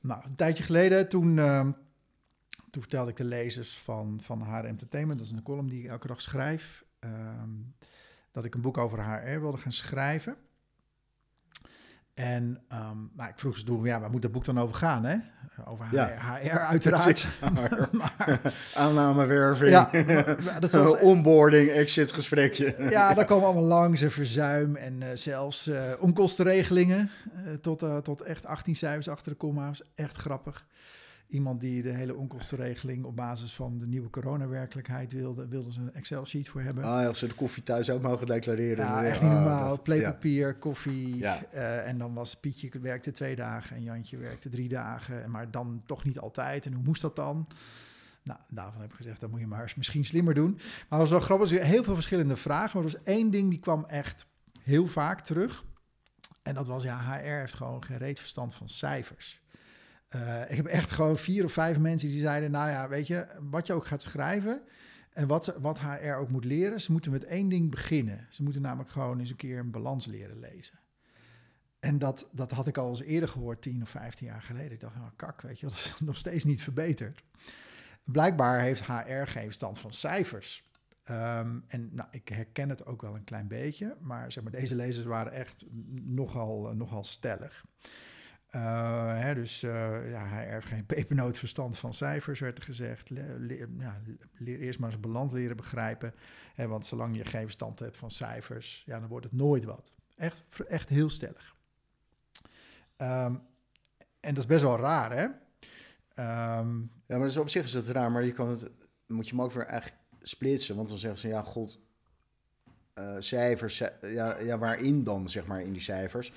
Nou, een tijdje geleden, toen, ehm, toen vertelde ik de lezers van, van HR Entertainment, dat is een column die ik elke dag schrijf, ehm, dat ik een boek over HR wilde gaan schrijven. En nou, ik vroeg ze toen, ja, waar moet dat boek dan over gaan, hè? Over HR, Ja. HR uiteraard. maar, Aannamewerving, ja, maar dat was, onboarding, exitgesprekje. ja, daar kwam allemaal langs, en verzuim en eh, zelfs eh, onkostenregelingen eh, tot, tot echt 18 cijfers achter de komma's. Echt grappig. Iemand die de hele onkostenregeling op basis van de nieuwe coronawerkelijkheid wilde, wilde ze een Excel-sheet voor hebben. Ah, als ze de koffie thuis ook mogen declareren. Ja, echt niet ah, normaal. dat- ja. Pleepapier, koffie. Ja. eh, en dan was Pietje werkte twee dagen en Jantje werkte drie dagen. Maar dan toch niet altijd. En hoe moest dat dan? Nou, daarvan heb ik gezegd, dat moet je maar eens misschien slimmer doen. Maar het was wel grappig, heel veel verschillende vragen. Maar er was één ding die kwam echt heel vaak terug. En dat was, ja, HR heeft gewoon geen reet verstand van cijfers. Eh, ik heb echt gewoon vier of vijf mensen die zeiden, nou ja, weet je, wat je ook gaat schrijven... En wat, wat HR ook moet leren, ze moeten met één ding beginnen. Ze moeten namelijk gewoon eens een keer een balans leren lezen. En dat, dat had ik al eens eerder gehoord, tien of vijftien jaar geleden. Ik dacht, nou kak, weet je, dat is nog steeds niet verbeterd. Blijkbaar heeft HR geen verstand van cijfers. Ehm, en nou, ik herken het ook wel een klein beetje, maar, zeg maar deze lezers waren echt nogal, eh, nogal stellig. Eh, dus eh, ja, hij heeft geen pepernoot verstand van cijfers, werd er gezegd. Le- leer, ja, leer eerst maar eens balans leren begrijpen. Hè, want zolang je geen verstand hebt van cijfers, ja, dan wordt het nooit wat. Echt, echt heel stellig. Ehm, en dat is best wel raar, hè? Ehm, Ja, maar dus op zich is dat raar, maar je kan het, moet je hem ook weer eigenlijk splitsen. Want dan zeggen ze, ja, god, eh, cijfers, ci- ja, ja, waarin dan, zeg maar, in die cijfers?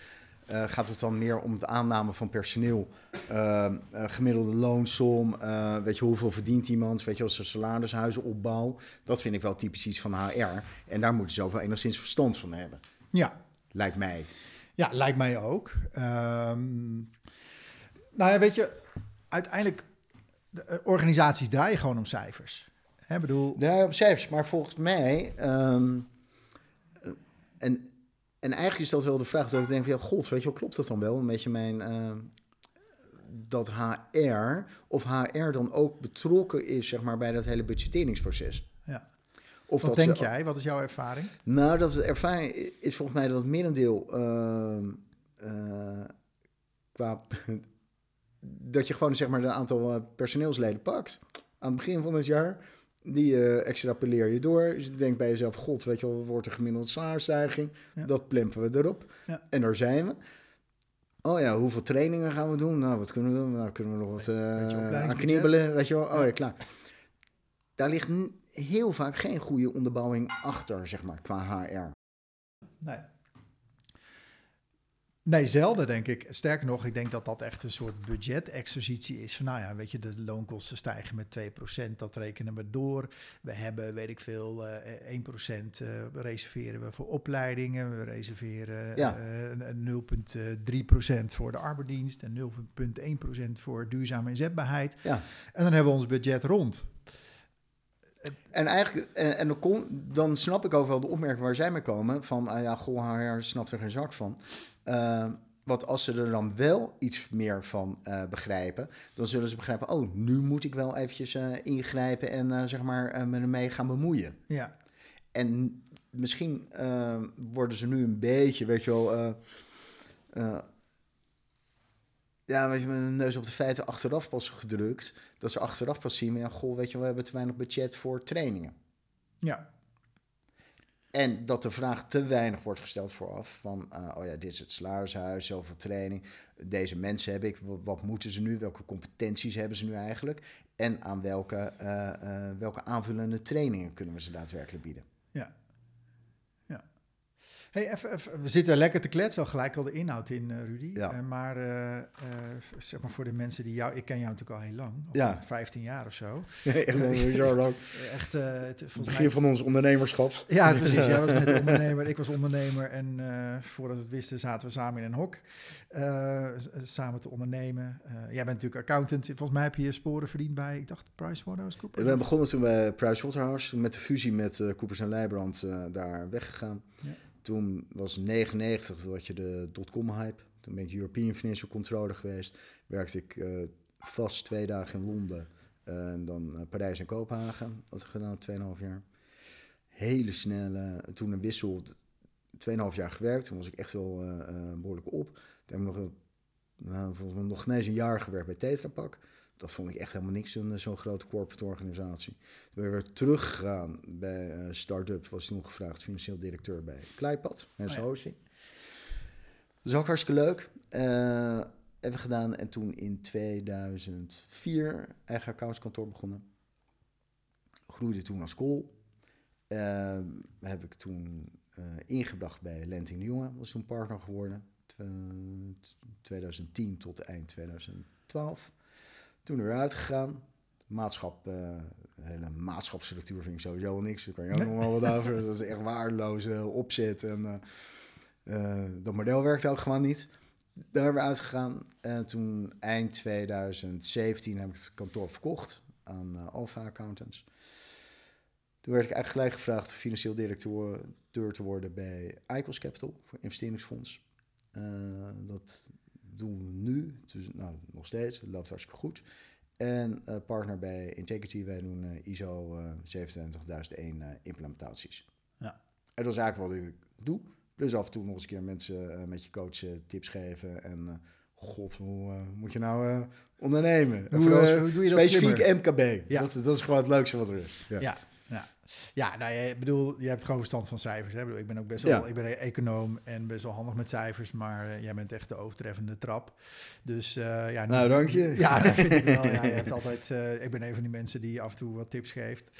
Eh, gaat het dan meer om het aanname van personeel, eh, eh, gemiddelde loonsom, weet je, hoeveel verdient iemand, weet je, als een salarishuizenopbouw. Dat vind ik wel typisch iets van HR. En daar moeten ze ook wel enigszins verstand van hebben, ja, lijkt mij. Ja, lijkt mij ook. Ehm, nou ja, weet je, uiteindelijk, de organisaties draaien gewoon om cijfers. Hè, bedoel, Ja, op cijfers. Maar volgens mij. ehm, eh, en, en eigenlijk is dat wel de vraag dat ik denk van ja, god, weet je wel, klopt dat dan wel? Een beetje mijn. ehm, dat HR of HR dan ook betrokken is, zeg maar, bij dat hele budgetteringsproces. ja. Of wat dat denk ze- jij? Wat is jouw ervaring? Nou, dat de ervaring is volgens mij dat het merendeel eh, qua dat je gewoon zeg maar de aantal eh, personeelsleden pakt aan het begin van het jaar. Die eh extrapoleer je door. Dus je denkt bij jezelf, god, weet je wel, wordt een gemiddelde salarisstijging. Ja. Dat plempen we erop. Ja. En daar zijn we. Oh ja, hoeveel trainingen gaan we doen? Nou, wat kunnen we doen? Nou, kunnen we nog wat eh, aan knibbelen, weet je wel? Oh Ja. klaar. Daar ligt heel vaak geen goede onderbouwing achter, zeg maar, qua HR. Nee. Nee, zelden denk ik. Sterker nog, ik denk dat dat echt een soort budgetexercitie is. Van nou ja, weet je, de loonkosten stijgen met 2%, dat rekenen we door. We hebben, weet ik veel, eh 1% eh, reserveren we voor opleidingen. We reserveren Ja. eh, 0,3% voor de arbeidsdienst en 0,1% voor duurzame inzetbaarheid. Ja. En dan hebben we ons budget rond. En eigenlijk, en, en dan, kon, dan snap ik ook wel de opmerking waar zij mee komen. Van, ah ja, goh, HR snapt er geen zak van. Uh, want als ze er dan wel iets meer van uh, begrijpen, dan zullen ze begrijpen, oh, nu moet ik wel eventjes uh, ingrijpen en uh, zeg maar me ermee gaan bemoeien. Ja. En misschien worden ze nu een beetje, weet je wel, ja, weet je, met een neus op de feiten achteraf pas gedrukt. Dat ze achteraf pas zien, ja, goh, weet je, we hebben te weinig budget voor trainingen. Ja. En dat de vraag te weinig wordt gesteld vooraf. Van, uh, oh ja, dit is het salarishuis, zoveel training. Deze mensen heb ik, wat, moeten ze nu? Welke competenties hebben ze nu eigenlijk? En aan welke, uh, uh, welke aanvullende trainingen kunnen we ze daadwerkelijk bieden? Hey, even, even, we zitten lekker te kletsen, wel gelijk al de inhoud in, uh, Rudy. Ja. Uh, maar, uh, zeg maar voor de mensen die jou... Ik ken jou natuurlijk al heel lang. Ja. 15 jaar of zo. echt zo lang. Echt, het, begin van ons ondernemerschap. Ja, precies. Jij was net ondernemer, ik was ondernemer. En voordat we het wisten zaten we samen in een hok. Samen te ondernemen. Jij bent natuurlijk accountant. Volgens mij heb je sporen verdiend bij, ik dacht, PricewaterhouseCoopers? We begonnen toen bij Pricewaterhouse. Met de fusie met Coopers en Leijbrand daar weggegaan. Ja. Toen was 99 dat je de dotcom hype Toen ben ik European Financial Controller geweest. Werkte ik eh, vast twee dagen in Londen. en dan eh, Parijs en Kopenhagen. Dat gedaan, 2,5 jaar. Hele snelle, toen een wissel, 2,5 jaar gewerkt. Toen was ik echt wel eh, eh, behoorlijk op. Toen heb ik nog, nou, volgens nog eens een jaar gewerkt bij Tetra Pak. Dat vond ik echt helemaal niks, zo'n zo'n grote corporate organisatie. Toen ben ik weer teruggegaan bij eh Startup, was toen gevraagd financieel directeur bij Kleipad, en Oh ja. hosting. Dat is ook hartstikke leuk. Eh hebben gedaan en toen in 2004 eigen accountskantoor begonnen. Groeide toen als. Eh, heb ik toen eh, ingebracht bij Lenting de Jonge, was toen partner geworden. Tw- 2010 tot eind 2012. Toen er weer uitgegaan. Maatschap, de hele maatschapsstructuur vind ik sowieso niks. Daar kan je ook Nee. nog wel wat over. Dat is echt waardeloze opzet. En eh, eh, dat model werkte ook gewoon niet. Daar hebben we uitgegaan. En toen eind 2017 heb ik het kantoor verkocht aan Alpha Accountants. Toen werd ik eigenlijk gelijk gevraagd financieel directeur te worden bij Icos Capital, voor investeringsfonds. Dat doen we nu, dus, nou, nog steeds, het loopt hartstikke goed. En eh, partner bij Integrity, wij doen eh, ISO eh 27001 eh, implementaties. Ja. En dat is eigenlijk wat ik doe. Plus af en toe nog eens een keer mensen met je coach tips geven. En god, hoe moet je nou ondernemen? En Hoe, hoe doe je dat specifiek slimmer? MKB. Ja. Dat, dat is gewoon het leukste wat er is. Ja. Ja, ja. nou, je, ik bedoel, je hebt gewoon verstand van cijfers. Hè? Ik, bedoel, ik ben ook best Ja. wel, ik ben econoom en best wel handig met cijfers, maar eh, jij bent echt de overtreffende trap. Dus eh, ja, Nou, dank je. Ja, dat vind ik wel. Ja, je hebt altijd, eh, ik ben een van die mensen die af en toe wat tips geeft.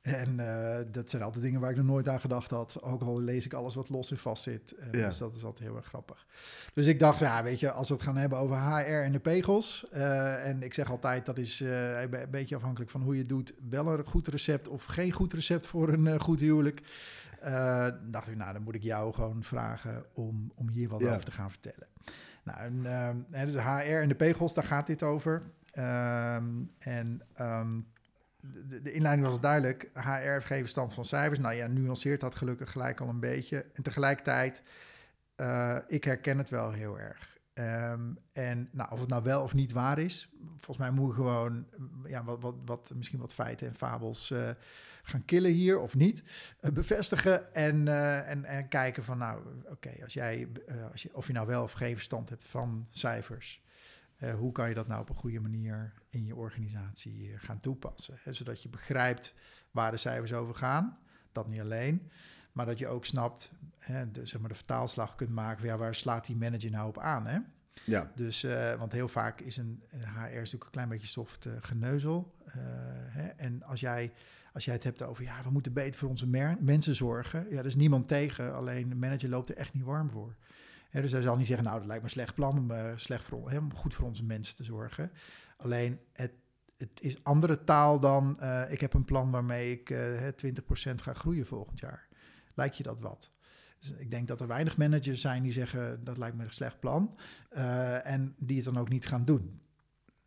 En eh, dat zijn altijd dingen waar ik nog nooit aan gedacht had. Ook al lees ik alles wat los en vast zit. Ja. Dus dat is altijd heel erg grappig. Dus ik dacht, ja, weet je, als we het gaan hebben over HR en de pegels. eh, en ik zeg altijd, dat is eh, een be- een beetje afhankelijk van hoe je het doet. Wel een goed recept of geen goed recept voor een goed huwelijk. Dacht ik, nou, dan moet ik jou gewoon vragen om, om hier wat Ja. over te gaan vertellen. Nou, en, ehm, dus HR en de pegels, daar gaat dit over. Ehm, en ehm, de, inleiding was duidelijk. HR heeft geen verstand van cijfers. Nou ja, nuanceert dat gelukkig gelijk al een beetje. En tegelijkertijd, eh, ik herken het wel heel erg. Ehm, en nou, of het nou wel of niet waar is, volgens mij moet je gewoon ja, wat, wat, wat, misschien wat feiten en fabels eh, gaan killen hier of niet. eh, bevestigen en, eh, en, en kijken van nou, oké, als jij, eh, als je, of je nou wel of geen verstand hebt van cijfers, eh, hoe kan je dat nou op een goede manier in je organisatie eh, gaan toepassen? Hè, zodat je begrijpt waar de cijfers over gaan. Dat niet alleen, maar dat je ook snapt, hè, de, zeg maar de vertaalslag kunt maken. van, Ja, waar slaat die manager nou op aan? Hè? Ja. Dus, eh, want heel vaak is een, een HR is natuurlijk een klein beetje soft eh, geneuzel. Hè? En als jij, als jij het hebt over, ja, we moeten beter voor onze mer- mensen zorgen. Ja, er is niemand tegen, alleen de manager loopt er echt niet warm voor. Dus hij zal niet zeggen, nou, dat lijkt me een slecht plan om, eh, slecht voor, om goed voor onze mensen te zorgen. Alleen, het, het is andere taal dan, eh, ik heb een plan waarmee ik eh, hè, 20% ga groeien volgend jaar. Lijkt je dat wat? Dus ik denk dat er weinig managers zijn die zeggen, dat lijkt me een slecht plan. eh, en die het dan ook niet gaan doen.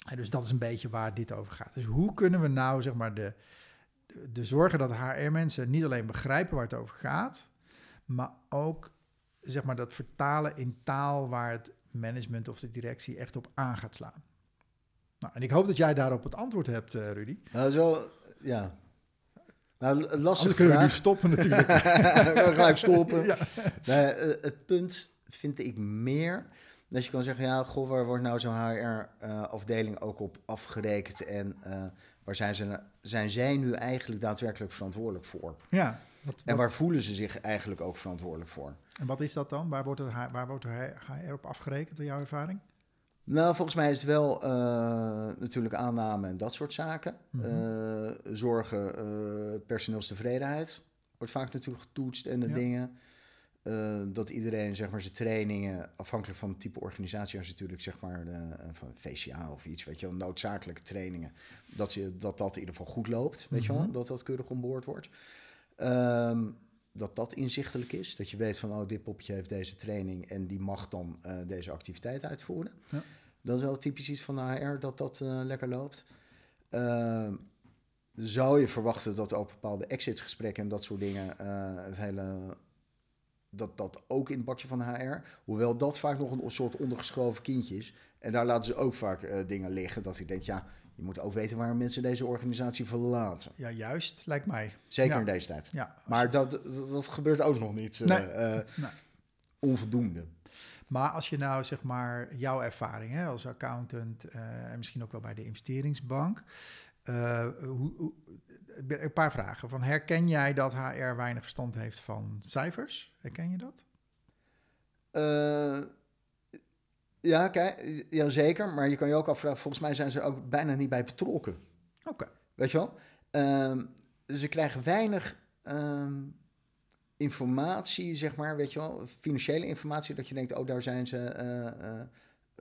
En dus dat is een beetje waar dit over gaat. Dus hoe kunnen we nou, zeg maar, de, de zorgen dat HR-mensen niet alleen begrijpen waar het over gaat, maar ook, zeg maar, dat vertalen in taal waar het management of de directie echt op aan gaat slaan. Nou, en ik hoop dat jij daarop het antwoord hebt, eh, Rudy. Nou, wel, ja. Nou, lastige kunnen we nu stoppen natuurlijk. Ik gelijk stoppen. Ja. Nee, eh, het punt vind ik meer dat je kan zeggen, ja, goh, waar wordt nou zo'n HR-afdeling ook op afgerekend en eh, waar zijn, ze, zijn zij nu eigenlijk daadwerkelijk verantwoordelijk voor? ja. Wat, En waar voelen ze zich eigenlijk ook verantwoordelijk voor? en wat is dat dan? Waar wordt, H- waar wordt HR op afgerekend, in jouw ervaring? Nou, volgens mij is het wel eh, natuurlijk aanname en dat soort zaken. Mhm. Eh, zorgen, eh, personeelstevredenheid wordt vaak natuurlijk getoetst en de Ja. dingen. Dat iedereen zeg maar zijn trainingen, afhankelijk van het type organisatie, als je natuurlijk zeg maar van VCA of iets, weet je wel, noodzakelijke trainingen, dat je, dat, dat in ieder geval goed loopt, weet je wel, Mhm. dat dat keurig onboord wordt. Ehm, dat dat inzichtelijk is, dat je weet van, oh, dit poppetje heeft deze training en die mag dan eh, deze activiteit uitvoeren. Ja. Dat is wel typisch iets van de HR, dat dat eh, lekker loopt. Ehm, zou je verwachten dat ook bepaalde exitgesprekken en dat soort dingen, eh, het hele dat dat ook in het bakje van HR. Hoewel dat vaak nog een soort ondergeschoven kindje is. En daar laten ze ook vaak dingen liggen. Dat ik denk, ja, je moet ook weten waarom mensen deze organisatie verlaten. Ja, juist, lijkt mij. Zeker Ja. in deze tijd. Ja, Maar dat, dat, dat gebeurt ook nog niet. eh, Nee. eh, Nee. Onvoldoende. Maar als je nou zeg maar jouw ervaring hè, als accountant eh, en misschien ook wel bij de investeringsbank. hoe, hoe, een paar vragen. Van, herken jij dat HR weinig verstand heeft van cijfers? Herken je dat? Ja, kijk, ja, zeker. Maar je kan je ook afvragen, volgens mij zijn ze er ook bijna niet bij betrokken. Oké. Weet je wel? Ehm, ze krijgen weinig ehm, informatie, zeg maar, weet je wel, financiële informatie, dat je denkt, oh, daar zijn ze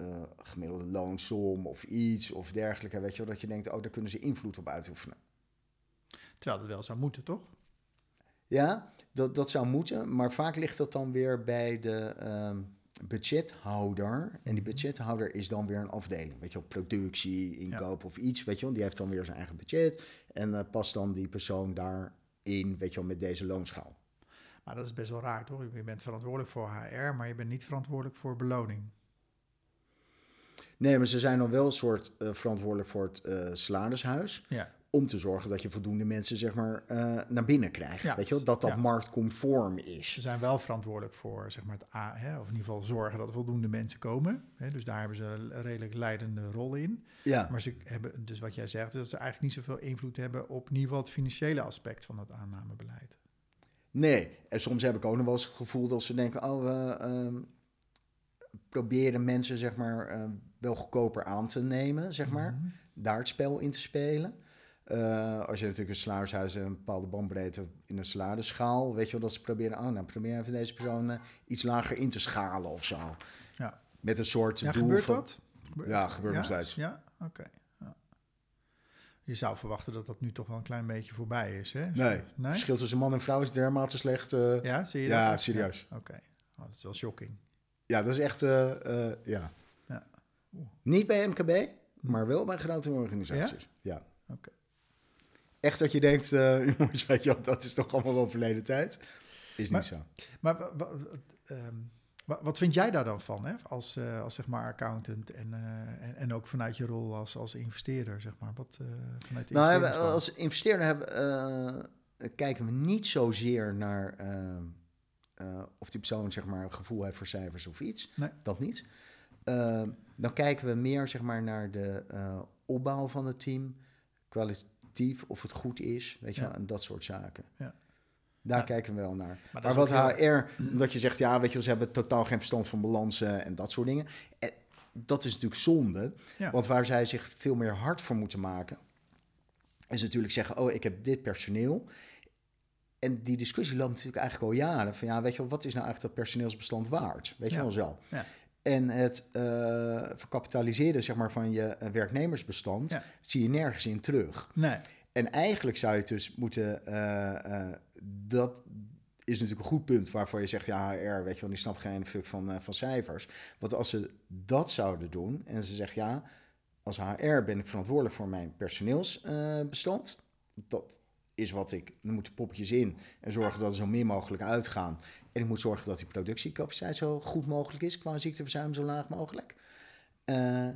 eh, gemiddelde loonsom of iets of dergelijke, weet je wel, dat je denkt, oh, daar kunnen ze invloed op uitoefenen. Terwijl dat wel zou moeten, toch? Ja, dat, dat zou moeten, maar vaak ligt dat dan weer bij de ehm, budgethouder. En die budgethouder is dan weer een afdeling, weet je wel, productie, inkoop of iets, weet je wel. Die heeft dan weer zijn eigen budget en eh, past dan die persoon daarin, weet je wel, met deze loonschaal. Maar dat is best wel raar, toch? Je bent verantwoordelijk voor HR, maar je bent niet verantwoordelijk voor beloning. Nee, maar ze zijn dan wel een soort eh, verantwoordelijk voor het eh salarishuis. Ja. Om te zorgen dat je voldoende mensen zeg maar, eh, naar binnen krijgt. Ja, weet je wel? Dat dat ja. marktconform is. Ze zijn wel verantwoordelijk voor zeg maar, het A, hè, of in ieder geval zorgen dat er voldoende mensen komen. Hè, dus daar hebben ze een redelijk leidende rol in. Ja, Maar ze hebben, dus wat jij zegt, is dat ze eigenlijk niet zoveel invloed hebben op in ieder geval het financiële aspect van het aannamebeleid. nee. En soms heb ik ook nog wel eens het gevoel dat ze denken... oh, we ehm, proberen mensen zeg maar, eh, wel goedkoper aan te nemen, zeg maar. Mhm. Daar het spel in te spelen. Eh, als je natuurlijk een salarishuis en een bepaalde bandbreedte in een salarisschaal... weet je wel, dat ze proberen... oh, nou, probeer even deze persoon eh, iets lager in te schalen of zo. Ja. Met een soort Ja, doel gebeurt van... dat? Gebe- Ja, gebeurt nog steeds. Ja, oké. Ja. Je zou verwachten dat dat nu toch wel een klein beetje voorbij is, hè? Nee, Nee? het verschil tussen man en vrouw is dermate slecht. eh, ja. Ja, zie je Ja, dat? ook? serieus. Ja, Oké. Oh, dat is wel shocking. dat is echt, ja. Ja. Niet bij MKB, maar wel bij grote organisaties. Ja. Oké. Echt dat je denkt, eh, jongens, weet je wat, dat is toch allemaal wel verleden tijd. Is Maar- niet zo. Maar ehm, wa- wat vind jij daar dan van, hè? Als, eh, als zeg maar accountant en, eh, en, en ook vanuit je rol als, als investeerder, zeg maar? Wat, vanuit de Nou, we- als investeerder hebben, kijken we niet zozeer naar eh, eh, of die persoon zeg maar, een gevoel heeft voor cijfers of iets. Nee. Dat niet. Eh, dan kijken we meer zeg maar, naar de opbouw van het team, kwalitatief, of het goed is, weet je wel, en dat soort zaken. Ja. Daar Ja. kijken we wel naar. Maar wat heel- HR, omdat je zegt, ja, weet je ze hebben totaal geen verstand van balansen en dat soort dingen. En dat is natuurlijk zonde, Ja. want waar zij zich veel meer hard voor moeten maken, is natuurlijk zeggen, oh, ik heb dit personeel. En die discussie loopt natuurlijk eigenlijk al jaren. Van ja, weet je wel, wat is nou eigenlijk dat personeelsbestand waard? Weet je Ja. wel zo. En het eh verkapitaliseren zeg maar, van je eh, werknemersbestand Ja. zie je nergens in terug. Nee, En eigenlijk zou je dus moeten. eh, dat is natuurlijk een goed punt waarvoor je zegt: ja, HR, weet je wel, die snapt geen fuck van, van cijfers. Want als ze dat zouden doen en ze zeggen: ja, als HR ben ik verantwoordelijk voor mijn personeelsbestand. dat is wat ik. Dan moeten poppetjes in en zorgen dat er zo min mogelijk uitgaan. En ik moet zorgen dat die productiecapaciteit zo goed mogelijk is, qua ziekteverzuim zo laag mogelijk. Eh,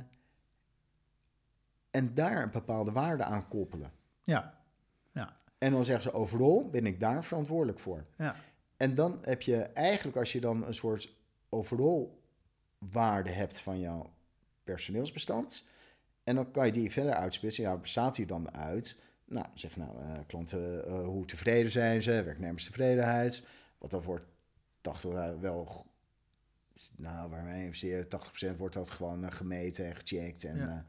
en daar een bepaalde waarde aan koppelen. ja, ja, En dan zeggen ze overal ben ik daar verantwoordelijk voor. ja. En dan heb je eigenlijk, als je dan een soort overal waarde hebt van jouw personeelsbestand. En dan kan je die verder uitsplitsen. Ja, bestaat die dan uit? Nou, zeg nou, eh, klanten, eh, hoe tevreden zijn ze? Werknemerstevredenheid. Wat dan wordt 80 eh, wel. Nou, waar wij investeren, 80% wordt dat gewoon eh, gemeten en gecheckt. En Ja. eh,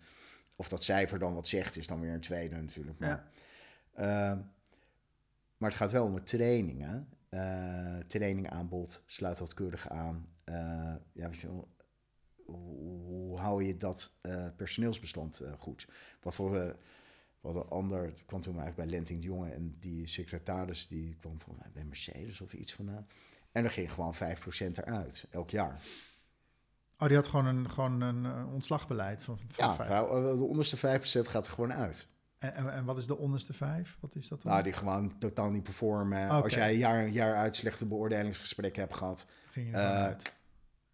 of dat cijfer dan wat zegt, is dan weer een tweede natuurlijk. Maar, Ja. Ehm, maar het gaat wel om de trainingen. Eh trainingaanbod, sluit dat keurig aan. Ja, weet je wel, hoe, hoe hou je dat personeelsbestand goed? Wat voor wat een ander kwam toen eigenlijk bij Lenting de Jonge en die secretaris die kwam volgens mij bij Mercedes of iets vandaan. En er ging gewoon 5% eruit elk jaar. Oh, die had gewoon een, gewoon een eh, ontslagbeleid van, van Ja, eh, de onderste 5% gaat er gewoon uit. En, en, en wat is de onderste vijf? Wat is dat dan? Nou, die gewoon totaal niet performen. Als jij jaar, jaar uit slechte beoordelingsgesprekken hebt gehad, Ging je ervan eh, uit? Ja.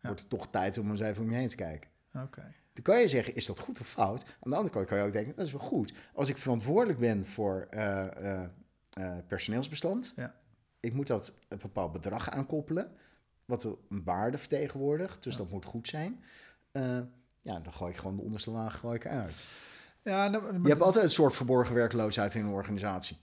wordt het toch tijd om eens even om je heen te kijken. Oké. Dan kan je zeggen, is dat goed of fout? Aan de andere kant kan je ook denken, dat is wel goed. Als ik verantwoordelijk ben voor personeelsbestand, Ja. Ik moet dat een bepaald bedrag aankoppelen, wat een waarde vertegenwoordigt, dus Ja. dat moet goed zijn. Eh, ja, dan gooi ik gewoon de onderste laag gooi ik eruit. Ja, nou, maar Je hebt altijd een soort verborgen werkloosheid in een organisatie.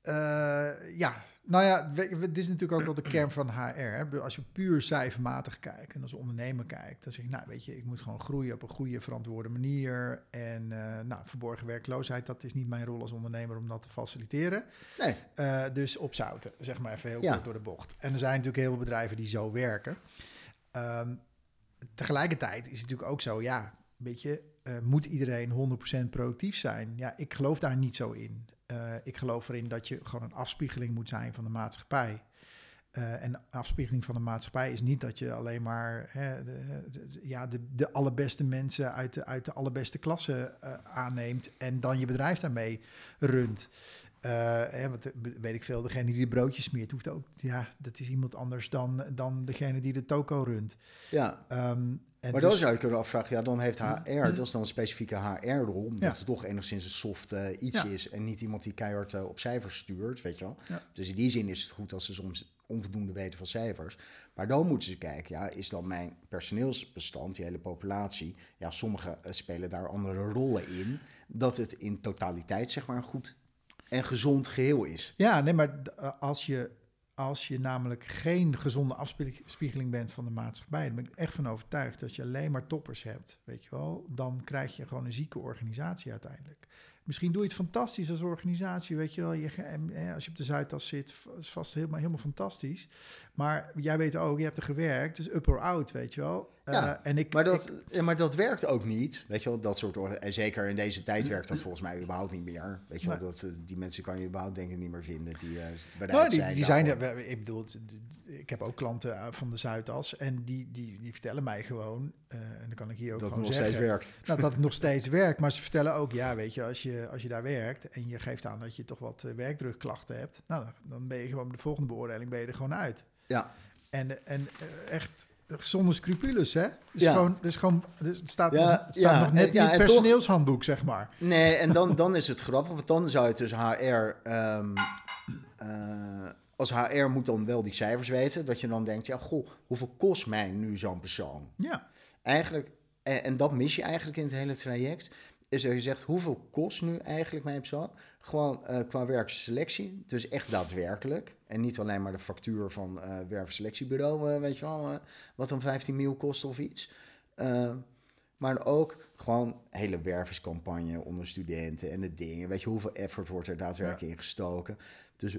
Eh, ja, nou ja, dit is natuurlijk ook wel de kern van HR. Hè. Als je puur cijfermatig kijkt en als ondernemer kijkt, dan zeg je, nou weet je, ik moet gewoon groeien op een goede, verantwoorde manier. En eh, nou, verborgen werkloosheid, dat is niet mijn rol als ondernemer om dat te faciliteren. Nee, Eh, dus opzouten, zeg maar even heel Ja. kort door de bocht. En er zijn natuurlijk heel veel bedrijven die zo werken. Ehm, tegelijkertijd is het natuurlijk ook zo, ja, weet je, eh, moet iedereen 100% productief zijn? Ja, ik geloof daar niet zo in. Eh, ik geloof erin dat je gewoon een afspiegeling moet zijn van de maatschappij. Eh, en afspiegeling van de maatschappij is niet dat je alleen maar hè, de, de- ja, de, de allerbeste mensen uit de, uit de allerbeste klasse eh, aanneemt en dan je bedrijf daarmee runt. Hè, want, weet ik veel, degene die de broodjes smeert, hoeft ook, ja, dat is iemand anders dan, dan degene die de toko runt. ja. Ehm, en Maar dan dus- zou je kunnen afvragen, ja, dan heeft HR, dat is dan een specifieke HR-rol, omdat Ja. het toch enigszins een soft eh, iets Ja. is en niet iemand die keihard eh, op cijfers stuurt, weet je wel. Ja. Dus in die zin is het goed als ze soms onvoldoende weten van cijfers. Maar dan moeten ze kijken, ja, is dan mijn personeelsbestand, die hele populatie, ja, sommigen eh, spelen daar andere rollen in, dat het in totaliteit, zeg maar, een goed en gezond geheel is. Ja, nee, maar als je, als je namelijk geen gezonde afspiegeling bent van de maatschappij, dan ben ik echt van overtuigd dat je alleen maar toppers hebt, weet je wel, dan krijg je gewoon een zieke organisatie uiteindelijk. Misschien doe je het fantastisch als organisatie, weet je wel. Je, als je op de Zuidas zit, is vast helemaal, helemaal fantastisch. Maar jij weet ook, je hebt er gewerkt, dus up or out, weet je wel. Ja, Eh, en ik, Maar dat, ja, maar dat werkt ook niet. Weet je wel, dat soort En zeker in deze tijd werkt dat volgens mij überhaupt niet meer. Weet je wel, dat, eh, die mensen kan je überhaupt denk ik niet meer vinden die eh bereid Nou, die, zijn. die zijn er. Ik bedoel, ik heb ook klanten uh, van de Zuidas en die, die, die vertellen mij gewoon, en dan kan ik hier ook dat het gewoon nog zeggen, steeds werkt. nou, dat het nog steeds werkt. Maar ze vertellen ook, ja, weet je, als je, als je daar werkt en je geeft aan dat je toch wat werkdrukklachten hebt, nou, dan, dan ben je gewoon de volgende beoordeling ben je er gewoon uit. Ja, En, en eh, echt zonder scrupules, hè? Dus Ja. gewoon, dus gewoon, dus het staat, Ja, nog, het staat ja, nog net en- en het toch- personeelshandboek, zeg maar. nee, en dan, dan is het grappig, want dan zou je dus HR... ehm, eh, als HR moet dan wel die cijfers weten, dat je dan denkt, ja, goh, hoeveel kost mij nu zo'n persoon? Ja, Eigenlijk, en, en dat mis je eigenlijk in het hele traject, is dat je zegt, hoeveel kost nu eigenlijk mijn persoon? Gewoon eh, qua werkselectie, dus echt daadwerkelijk. En niet alleen maar de factuur van eh werkselectiebureau, eh, weet je wel, wat dan 15 mil kost of iets. Maar ook gewoon hele werverscampagne onder studenten en de dingen. Weet je, hoeveel effort wordt er daadwerkelijk in gestoken? Dus,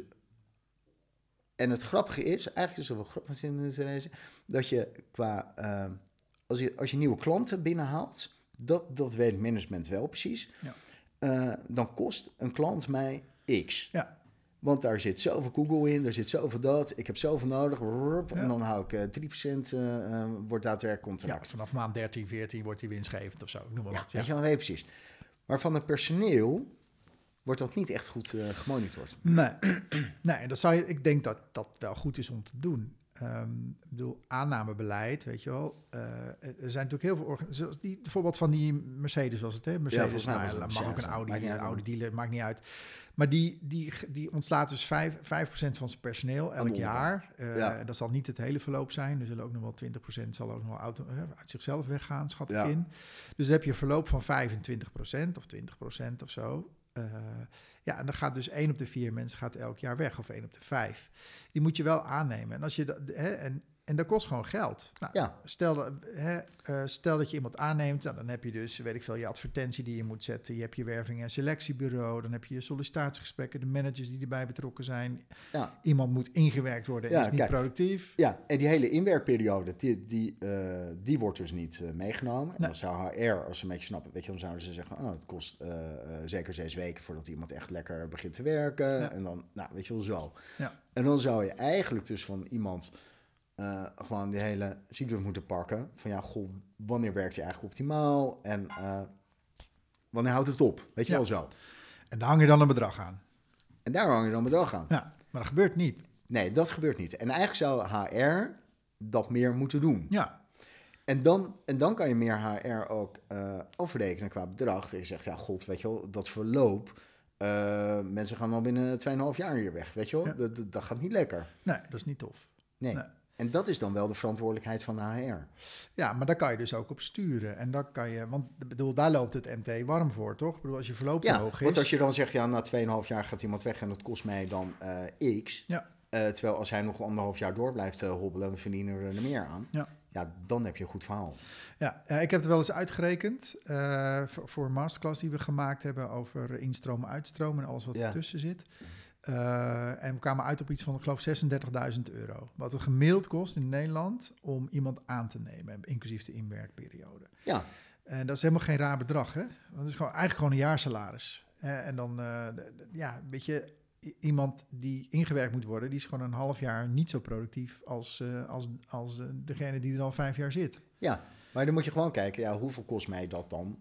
en het grappige is, eigenlijk is het wel grappig dat je qua, eh, als, je, als je nieuwe klanten binnenhaalt, dat, dat weet management wel precies, Ja. Eh, dan kost een klant mij X. ja, Want daar zit zoveel Google in, daar zit zoveel dat, ik heb zoveel nodig, en Ja. dan hou ik eh 3% eh, eh, wordt daadwerkelijk ja. contract. Vanaf maand 13, 14 wordt die winstgevend of zo, noem maar Ja, wat. weet Ja. je wel, weet je precies. Maar van het personeel wordt dat niet echt goed gemonitord. Nee, nee en dat zou je, ik denk dat dat wel goed is om te doen. Ik bedoel, aannamebeleid, weet je wel. Eh, er zijn natuurlijk heel veel organisaties. Die, bijvoorbeeld van die Mercedes was het, hè? Mercedes, mij nou, mag ook een ja. Audi, uit, Audi dealer, maakt niet uit. Maar die, die, die ontslaat dus 5%, 5 van zijn personeel elk jaar. Ja. Dat zal niet het hele verloop zijn. Er zullen ook nog wel 20% zal ook nog wel auto, eh, uit zichzelf weggaan, schat ik Ja. in. Dus dan heb je een verloop van 25% of 20% of zo. Ja, en dan gaat dus één op de vier mensen gaat elk jaar weg, of één op de vijf. Die moet je wel aannemen. En, als je dat, hè, en, en dat kost gewoon geld. Nou, Ja, Stel, dat- hè, eh, stel dat je iemand aanneemt, nou, dan heb je dus, weet ik veel, je advertentie die je moet zetten. Je hebt je werving- en selectiebureau. Dan heb je je sollicitatiegesprekken, de managers die erbij betrokken zijn. ja. Iemand moet ingewerkt worden en Ja, is niet kijk. productief. ja, en die hele inwerkperiode, die, die, eh, die wordt dus niet eh, meegenomen. En dan zou HR, als ze een beetje snappen, weet je, dan zouden ze zeggen, oh, het kost zeker zes weken voordat iemand echt lekker begint te werken. En dan, nou, weet je wel, zo. Ja. En dan zou je eigenlijk dus van iemand eh, gewoon die hele cyclus moeten pakken. Van ja, goh, wanneer werkt je eigenlijk optimaal? En eh, wanneer houdt het op? Weet je Ja. wel zo. En daar hang je dan een bedrag aan. En daar hang je dan bedrag aan. Ja, maar dat gebeurt niet. Nee, dat gebeurt niet. En eigenlijk zou HR dat meer moeten doen. Ja, En dan, en dan kan je meer HR ook eh afrekenen qua bedrag. Dat je zegt, ja, god, weet je wel, dat verloop. eh, mensen gaan al binnen 2,5 jaar hier weg, weet je wel. Ja. Dat, dat, dat gaat niet lekker. nee, dat is niet tof. Nee. Nee. En dat is dan wel de verantwoordelijkheid van de HR. Ja, maar daar kan je dus ook op sturen. En dan kan je, want ik bedoel, daar loopt het MT warm voor, toch? Ik bedoel, als je verloop Ja, hoog is. want als je dan zegt, ja, na 2,5 jaar gaat iemand weg en dat kost mij dan eh, X. Ja. Eh, terwijl als hij nog anderhalf jaar door blijft eh, hobbelen, dan verdienen we er meer aan. Ja. ja, dan heb je een goed verhaal. Ja, ik heb het wel eens uitgerekend voor, voor een masterclass die we gemaakt hebben over instromen, uitstromen en alles wat Ja. ertussen zit. Eh, en we kwamen uit op iets van, ik geloof, 36.000 euro. Wat het gemiddeld kost in Nederland om iemand aan te nemen, inclusief de inwerkperiode. Ja, En dat is helemaal geen raar bedrag, hè? Want het is gewoon, eigenlijk gewoon een jaarsalaris. Eh, en dan, eh, ja, weet je, iemand die ingewerkt moet worden, die is gewoon een half jaar niet zo productief als, eh, als, als degene die er al vijf jaar zit. ja. Maar dan moet je gewoon kijken, ja, hoeveel kost mij dat dan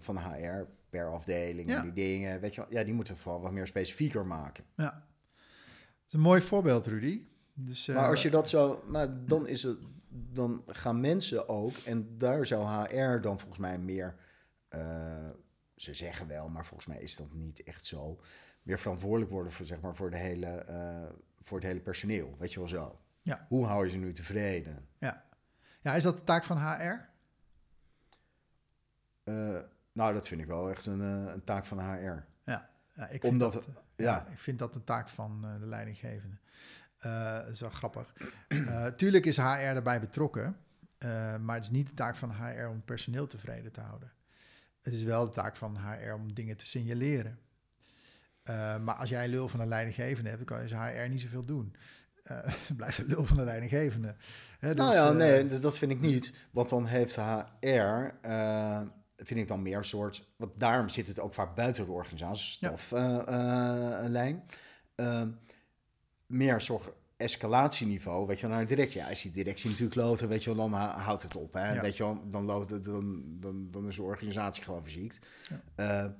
van HR per afdeling Ja. en die dingen. Weet je wel, ja, die moeten het gewoon wat meer specifieker maken. Ja, dat is een mooi voorbeeld, Rudy. Dus, eh, Maar als je dat zo, maar dan is het, dan gaan mensen ook, en daar zou HR dan volgens mij meer, eh, ze zeggen wel, maar volgens mij is dat niet echt zo, meer verantwoordelijk worden voor, zeg maar, voor, de hele, eh, voor het hele personeel. Weet je wel zo. Ja. Hoe hou je ze nu tevreden? ja. ja, is dat de taak van HR? Nou, dat vind ik wel echt een, eh, een taak van HR. Ja, ik vind Omdat, dat, ja. ja, ik vind dat de taak van eh, de leidinggevende. Eh, dat is wel grappig. Tuurlijk is HR daarbij betrokken, maar het is niet de taak van HR om personeel tevreden te houden. Het is wel de taak van HR om dingen te signaleren. Maar als jij een lul van een leidinggevende hebt, dan kan je als HR niet zoveel doen. Het blijft een lul van de leidinggevende. Hè, nou dus, ja, nee, dat- vind ik niet. Want dan heeft HR, vind ik dan meer een soort... Want daarom zit het ook vaak buiten de organisatie, Ja. staflijn. meer een soort escalatieniveau, weet je wel, naar de directie. Ja, is die directie natuurlijk loten, weet je wel, dan hou- houdt het op. Hè? Ja. Weet je wel, dan, loopt het, dan, dan, dan is de organisatie gewoon verziekt. Ja. Eh,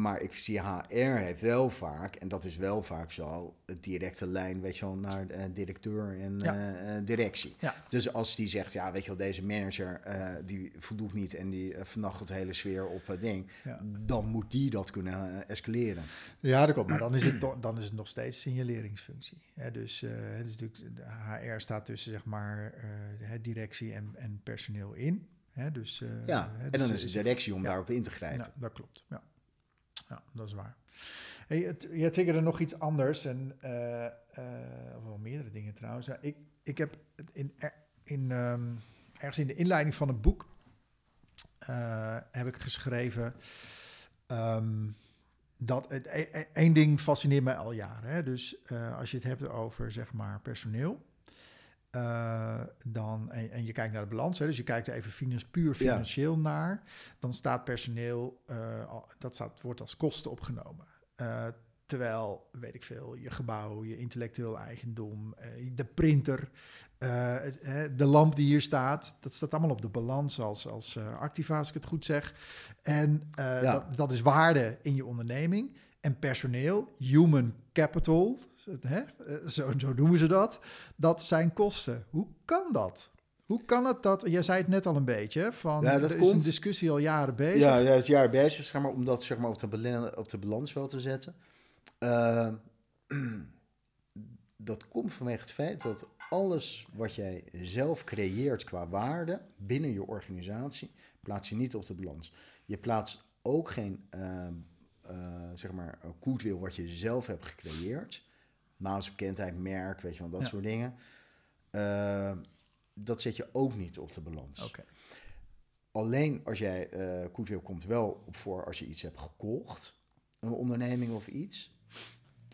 maar ik zie HR heeft wel vaak, en dat is wel vaak zo, het directe lijn, weet je wel, naar de directeur en Ja. eh, eh, directie. Ja. Dus als die zegt, ja, weet je wel, deze manager, eh, die voldoet niet en die vernacht de hele sfeer op het ding, Ja. dan moet die dat kunnen eh, escaleren. Ja, dat klopt. Maar dan is het, dan is het nog steeds signaleringsfunctie. Hè, dus eh, het is natuurlijk, de HR staat tussen zeg maar, eh, directie en, en personeel in. Hè, dus, eh, Ja, hè, en dus, dan eh, is de directie om daarop in te grijpen. Ja, dat klopt. Ja, ja dat is waar. Hey, het, jij triggerde nog iets anders. En, wel meerdere dingen trouwens. Ja, ik, ik heb in, in, ehm, ergens in de inleiding van het boek eh, heb ik geschreven ehm, dat e- e- één ding fascineert mij al jaren. Hè? Dus als je het hebt over zeg maar personeel. Eh, dan, en, en je kijkt naar de balans, hè, dus je kijkt er even finan- puur financieel naar, dan staat personeel, eh, dat staat, wordt als kosten opgenomen. Eh, terwijl, weet ik veel, je gebouw, je intellectueel eigendom, de printer, de lamp die hier staat, dat staat allemaal op de balans als, als Activa, als ik het goed zeg. En Ja. dat, dat is waarde in je onderneming. En personeel, human capital, hè, zo, zo noemen ze dat, dat zijn kosten. Hoe kan dat? Hoe kan het dat, jij zei het net al een beetje, van Ja, dat er is een discussie al jaren bezig. Ja, ja, het jaar bezig, zeg maar, om dat zeg maar, op, de op de balans wel te zetten. Eh, dat komt vanwege het feit dat alles wat jij zelf creëert qua waarde binnen je organisatie, plaats je niet op de balans. Je plaatst ook geen eh, eh, zeg maar, een goodwill wat je zelf hebt gecreëerd. Naamsbekendheid, merk, weet je wel, dat Ja. soort dingen. Eh, dat zet je ook niet op de balans. Alleen als jij, eh goodwill komt wel op voor als je iets hebt gekocht, een onderneming of iets.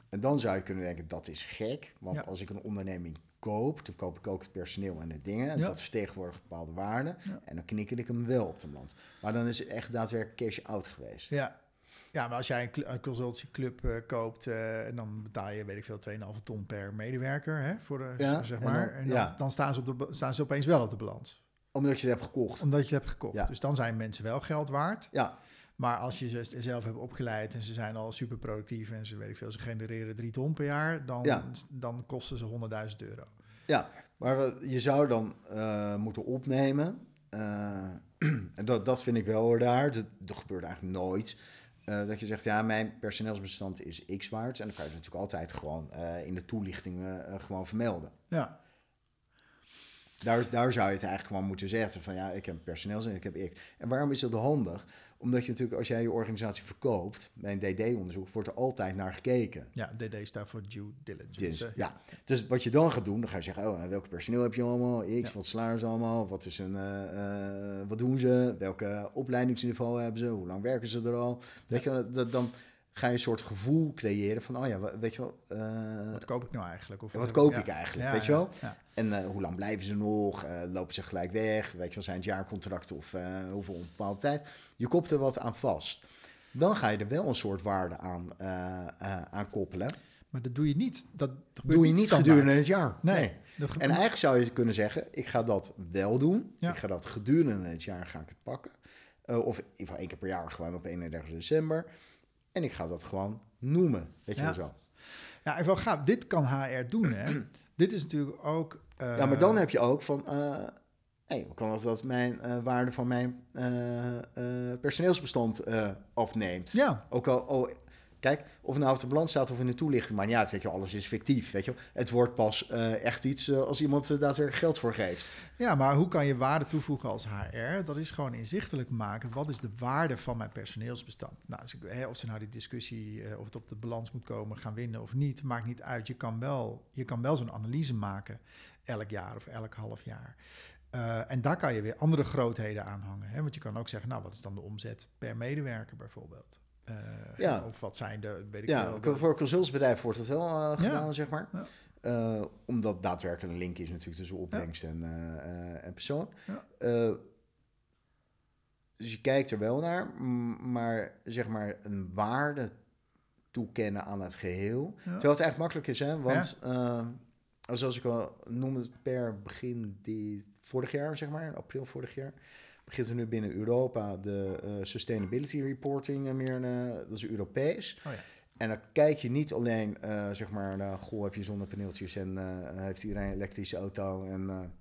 En dan zou je kunnen denken, dat is gek. Want Ja. als ik een onderneming koop, dan koop ik ook het personeel en de dingen. En Ja. dat vertegenwoordigt bepaalde waarden. Ja. En dan knikkel ik hem wel op de land. Maar dan is het echt daadwerkelijk cash-out geweest. Ja. Ja, maar als jij een, cl- een consultieclub eh, koopt, eh, en dan betaal je, weet ik veel, 2,5 ton per medewerker, hè, voor de, Ja, zeg en maar. dan- en dan, ja. dan staan, ze op de, staan ze opeens wel op de balans. Omdat je het hebt gekocht. Omdat je het hebt gekocht. Ja. Dus dan zijn mensen wel geld waard. Ja, Maar als je ze zelf hebt opgeleid en ze zijn al super productief en ze weet ik veel, ze genereren drie ton per jaar, dan, dan kosten ze 100.000 euro. Ja, maar je zou dan eh, moeten opnemen. en dat, dat vind ik wel raar. Dat, dat gebeurt eigenlijk nooit. Eh, dat je zegt, ja, mijn personeelsbestand is x waard. En dan kan je het natuurlijk altijd gewoon eh, in de toelichting eh, eh, gewoon vermelden. Ja, Daar, daar zou je het eigenlijk gewoon moeten zetten. Van ja, ik heb personeels en ik heb ik. En waarom is dat handig? Omdat je natuurlijk, als jij je organisatie verkoopt, bij een DD-onderzoek, wordt er altijd naar gekeken. ja, DD staat voor due diligence. Ja. dus wat je dan gaat doen, dan ga je zeggen, oh, welke personeel heb je allemaal? X, Ja. wat salaris allemaal? Wat, is een, eh, eh, wat doen ze? Welke opleidingsniveau hebben ze? Hoe lang werken ze er al? Weet je, dat, dan ga je een soort gevoel creëren van, oh ja, weet je wel, eh, Wat koop ik nou eigenlijk? Of Ja, wat heb koop ja. ik eigenlijk, Ja, weet je wel? en eh, hoe lang blijven ze nog? Eh, lopen ze gelijk weg? Weet je wel, zijn het jaarcontracten of eh, hoeveel onbepaalde tijd? Je kopt er wat aan vast. Dan ga je er wel een soort waarde aan, eh, eh, aan koppelen. Maar dat doe je niet. Dat Doe je niet standaard. gedurende het jaar. Nee. Dat En eigenlijk zou je kunnen zeggen, ik ga dat wel doen. Ja. Ik ga dat gedurende het jaar ga ik het pakken. Eh, of in ieder geval één keer per jaar gewoon op 31 december. En ik ga dat gewoon noemen. Weet je Ja. wel zo. Ja, en wel gaaf. Dit kan HR doen, hè? Dit is natuurlijk ook... eh, ja, maar dan heb je ook van... eh hey, hoe kan het dat mijn eh, waarde van mijn personeelsbestand afneemt? Ja, Ook al, oh, kijk, of het nou de balans staat of in de toelichting, maar ja, weet je, alles is fictief, weet je. Het wordt pas eh, echt iets eh, als iemand er daadwerkelijk geld voor geeft. ja, maar hoe kan je waarde toevoegen als HR? Dat is gewoon inzichtelijk maken. Wat is de waarde van mijn personeelsbestand? Nou, dus of ze nou die discussie, eh, of het op de balans moet komen, gaan winnen of niet, maakt niet uit. Je kan wel, je kan wel zo'n analyse maken elk jaar of elk half jaar. Eh, en daar kan je weer andere grootheden aan hangen. Hè? Want je kan ook zeggen, nou, wat is dan de omzet per medewerker bijvoorbeeld? Eh, Ja. Of wat zijn de, weet ik Ja, veel, de- voor een consultsbedrijf wordt het wel eh, gedaan, zeg maar. Ja. Eh, omdat daadwerkelijk een link is natuurlijk tussen opbrengst en, en persoon. Ja. Dus je kijkt er wel naar, maar zeg maar een waarde toekennen aan het geheel. Terwijl het eigenlijk makkelijk is, hè? Want zoals ik al noemde, per begin die, vorig jaar, zeg maar, april vorig jaar, begint er nu binnen Europa de eh, Sustainability Reporting eh, meer, eh, dat is Europees. Oh ja. En dan kijk je niet alleen, zeg maar, naar, goh, heb je zonnepaneeltjes en heeft iedereen een elektrische auto en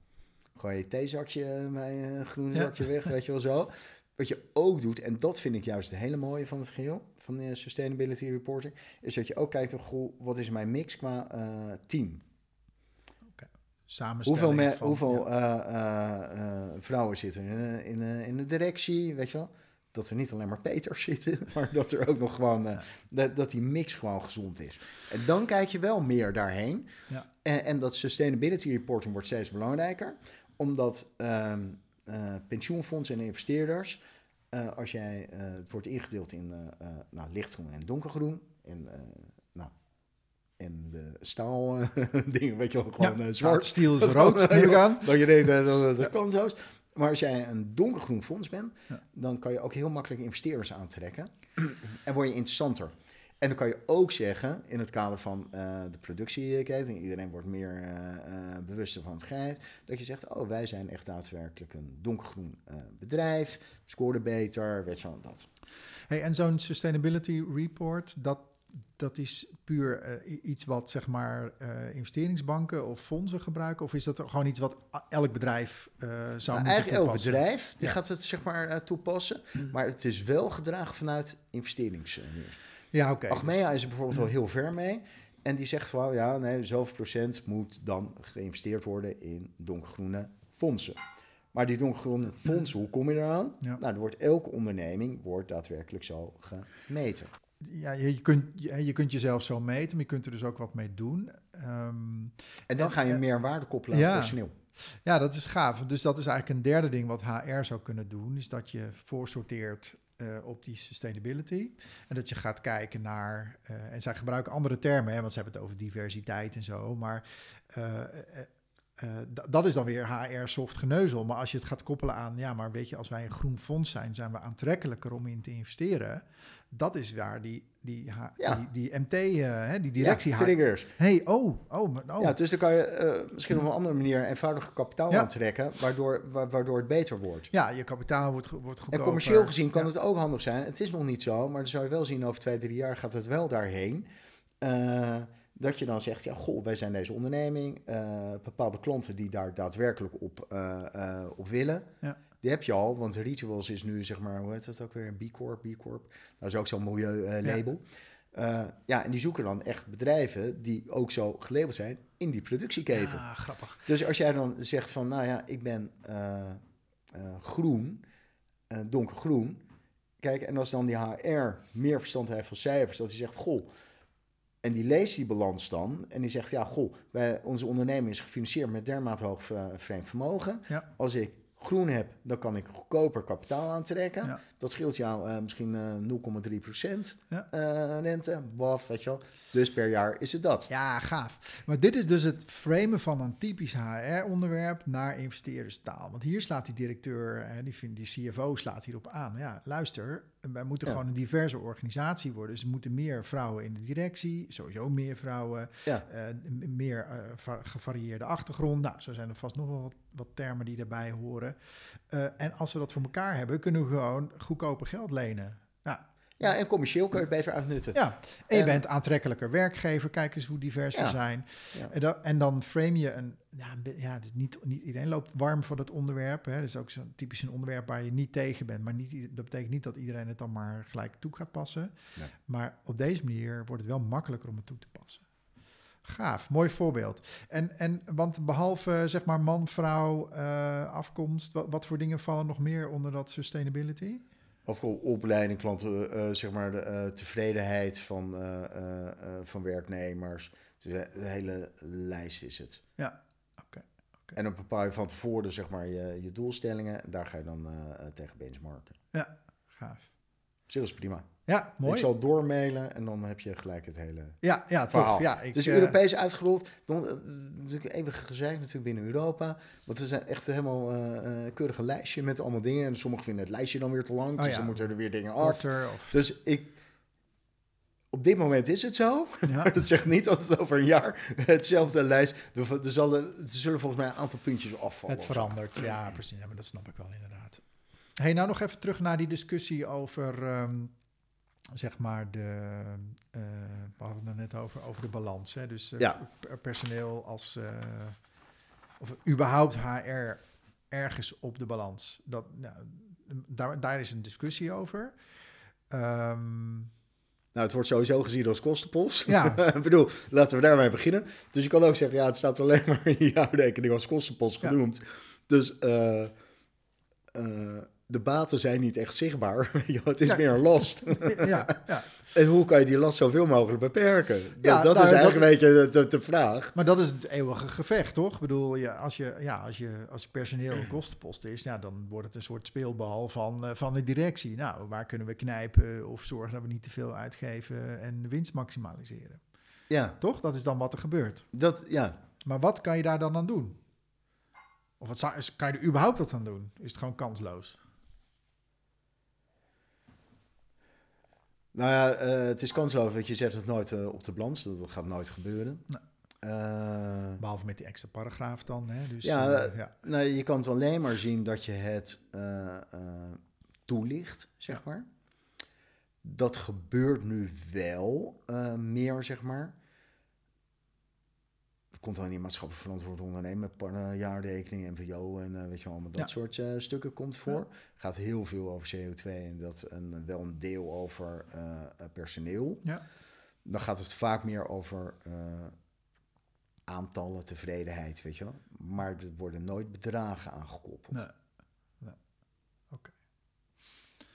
gooi je theezakje bij een groen Ja. zakje weg, weet je wel zo. Wat je ook doet, en dat vind ik juist het hele mooie van het geheel, van de Sustainability Reporting, is dat je ook kijkt, oh, goh, wat is mijn mix qua team? Samenstelling Hoeveel, me- van- hoeveel ja. eh, eh, eh, vrouwen zitten in, in, in de directie, weet je wel? Dat er niet alleen maar Peters zitten, maar dat er ook nog gewoon, dat, dat die mix gewoon gezond is. En dan kijk je wel meer daarheen. Ja. En, en dat sustainability reporting wordt steeds belangrijker, omdat eh, pensioenfondsen en investeerders, als jij, het wordt ingedeeld in nou, lichtgroen en donkergroen, en, nou, en de staal eh, dingen, weet je wel, gewoon ja, eh, zwart, stiel is rood, neem ik aan. Dat je denkt, eh, dat, dat kan. Maar als jij een donkergroen fonds bent, Ja. dan kan je ook heel makkelijk investeerders aantrekken. en word je interessanter. En dan kan je ook zeggen, in het kader van eh, de productieketen, iedereen wordt meer eh, eh, bewuster van het geit, dat je zegt, oh, wij zijn echt daadwerkelijk een donkergroen bedrijf, scoren beter, weet je wel, dat. Hey, en zo'n sustainability report, dat, dat is puur eh, iets wat zeg maar eh, investeringsbanken of fondsen gebruiken? Of is dat gewoon iets wat elk bedrijf eh, zou Nou, moeten eigenlijk elk bedrijf die Ja. gaat het zeg maar toepassen, maar het is wel gedragen vanuit investerings. Ja, oké. dus- Achmea is er bijvoorbeeld al heel ver mee. En die zegt gewoon, ja, nee, zoveel procent moet dan geïnvesteerd worden in donkergroene fondsen. Maar die donkergroene fondsen, hoe kom je eraan? Ja. Nou, er wordt elke onderneming wordt daadwerkelijk zo gemeten. Ja, je, kunt, je, je kunt jezelf zo meten, maar je kunt er dus ook wat mee doen. Ehm, En dan En- ga je meer waarde koppelen aan Ja. personeel. Ja, dat is gaaf. Dus dat is eigenlijk een derde ding wat HR zou kunnen doen, is dat je voorsorteert eh, op die sustainability. En dat je gaat kijken naar, eh, en zij gebruiken andere termen, hè, want ze hebben het over diversiteit en zo, maar eh, dat is dan weer HR soft geneuzel. Maar als je het gaat koppelen aan, ja, maar weet je, als wij een groen fonds zijn, zijn we aantrekkelijker om in te investeren. Dat is waar die, die, Ja. die, die MT, eh, hè, die directie... ja, haar- triggers. hey, oh, oh, maar- oh. Ja, dus dan kan je eh, misschien op een andere manier eenvoudig kapitaal Ja. aantrekken, waardoor, wa- waardoor het beter wordt. ja, je kapitaal wordt, wordt En goedkoper. commercieel gezien kan het ook handig zijn. Het is nog niet zo, maar dan zou je wel zien over twee, drie jaar gaat het wel daarheen. Eh, dat je dan zegt, ja, goh, wij zijn deze onderneming. eh, bepaalde klanten die daar daadwerkelijk op, eh, eh, op willen. Ja. Die heb je al, want Rituals is nu, zeg maar, hoe heet dat ook weer? B Corp, B Corp. Dat is ook zo'n milieu-label. Eh, ja, en die zoeken dan echt bedrijven die ook zo gelabeld zijn in die productieketen. Ja, grappig. Dus als jij dan zegt van, nou ja, ik ben eh, eh, groen, eh, donkergroen. Kijk, en als dan die HR meer verstand heeft van cijfers, dat hij zegt, goh, en die leest die balans dan en die zegt, ja, goh, wij, onze onderneming is gefinancierd met dermate hoog eh, vreemd vermogen. Ja. Als ik groen heb, dan kan ik goedkoper kapitaal aantrekken. Dat scheelt jou eh, misschien eh 0,3 procent Ja. eh, rente, baf, weet je wel. Dus per jaar is het dat. Ja, gaaf. Maar dit is dus het framen van een typisch HR-onderwerp naar investeerderstaal. Want hier slaat die directeur, die, die CFO slaat hierop aan. Ja, luister, wij moeten Ja. gewoon een diverse organisatie worden. Dus er moeten meer vrouwen in de directie, sowieso meer vrouwen, Ja. meer va- gevarieerde achtergrond. Nou, zo zijn er vast nog wel wat, wat termen die daarbij horen. En als we dat voor elkaar hebben, kunnen we gewoon goedkoper geld lenen. Nou, Ja, en commercieel kun je het beter uitnutten. ja, en je En- bent aantrekkelijker werkgever. Kijk eens hoe divers we Ja. zijn. Ja. En, dan, en dan frame je een... Ja, ja dus niet, niet iedereen loopt warm voor dat onderwerp. Hè. Dat is ook zo'n typisch een onderwerp waar je niet tegen bent. Maar niet, dat betekent niet dat iedereen het dan maar gelijk toe gaat passen. Nee. Maar op deze manier wordt het wel makkelijker om het toe te passen. Gaaf, mooi voorbeeld. En, en want behalve zeg maar man, vrouw, eh, afkomst... Wat, wat voor dingen vallen nog meer onder dat sustainability? Of opleiding, klanten, eh, zeg maar de eh, tevredenheid van, eh, eh, eh, van werknemers. Dus de hele lijst is het. Ja, oké. oké. En dan bepaal je van tevoren zeg maar, je, je doelstellingen. En daar ga je dan eh, eh, tegen benchmarken. Ja, gaaf. Op prima. Ja, mooi. Ik zal doormailen en dan heb je gelijk het hele Ja, ja, tof. verhaal. Ja, ik, het is eh, Europees uitgerold. Dan, eh, natuurlijk even gezeik natuurlijk binnen Europa. Want we zijn echt helemaal eh, keurige lijstje met allemaal dingen. En sommigen vinden het lijstje dan weer te lang. Oh dus ja. dan moeten er weer dingen af. of... Dus ik... Op dit moment is het zo. Ja. Dat zegt niet dat het over een jaar hetzelfde lijst... Er, er, zal, er zullen volgens mij een aantal puntjes afvallen. Het verandert, ja, precies. Ja, maar dat snap ik wel inderdaad. Hey, nou nog even terug naar die discussie over, ehm, zeg maar, de, eh, we hadden het net over, over de balans. Hè? Dus eh, Ja. per- personeel als, eh, of überhaupt HR ergens op de balans. Dat, nou, daar, daar is een discussie over. Ehm, Nou, het wordt sowieso gezien als kostenpost. Ja. ik bedoel, laten we daarmee beginnen. Dus je kan ook zeggen, ja, het staat alleen maar in je jaarrekening als kostenpost Ja. genoemd. Dus eh, eh, de baten zijn niet echt zichtbaar. Het is Ja. meer een last. ja, ja, en hoe kan je die last zoveel mogelijk beperken? Dat, dat nou, is eigenlijk dat- een beetje de, vraag. Maar dat is het eeuwige gevecht, toch? Ik bedoel, ja, als, je, ja, als, je, als personeel een kostenpost is, ja, dan wordt het een soort speelbal van, eh, van de directie. Nou, waar kunnen we knijpen of zorgen dat we niet te veel uitgeven en de winst maximaliseren? Ja, Toch? Dat is dan wat er gebeurt. dat, ja. Maar wat kan je daar dan aan doen? Of wat zou, kan je er überhaupt wat aan doen? Is het gewoon kansloos? Nou ja, eh, het is kansloos, want je zet het nooit eh, op de balans. Dat, gaat nooit gebeuren. Nee. Eh, Behalve met die extra paragraaf dan. Hè? Dus, Ja, ja. Nou, je kan het alleen maar zien dat je het toelicht, zeg maar. Dat gebeurt nu wel meer, zeg maar. Het komt wel in die maatschappelijk verantwoord ondernemen, jaarrekening, MVO en eh, weet je wel, allemaal dat Ja. soort eh, stukken komt voor. Gaat heel veel over CO2 en dat een, wel een deel over eh, personeel. ja. Dan gaat het vaak meer over aantallen, tevredenheid, weet je wel. Maar er worden nooit bedragen aangekoppeld. Nee. Nee. Oké.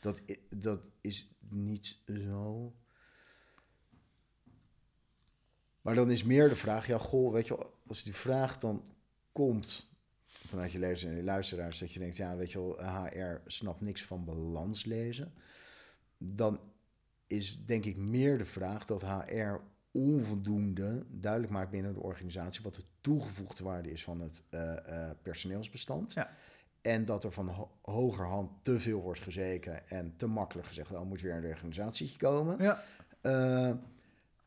Dat, dat is niet zo. Maar dan is meer de vraag, ja, goh, weet je wel, als die vraag dan komt vanuit je lezers en je luisteraars, dat je denkt, ja, weet je wel, HR snapt niks van balans lezen, dan is denk ik meer de vraag dat HR onvoldoende duidelijk maakt binnen de organisatie wat de toegevoegde waarde is van het eh, eh, personeelsbestand. Ja. En dat er van ho hogerhand te veel wordt gezeken en te makkelijk gezegd, oh, moet weer een organisatie komen. Ja, Eh,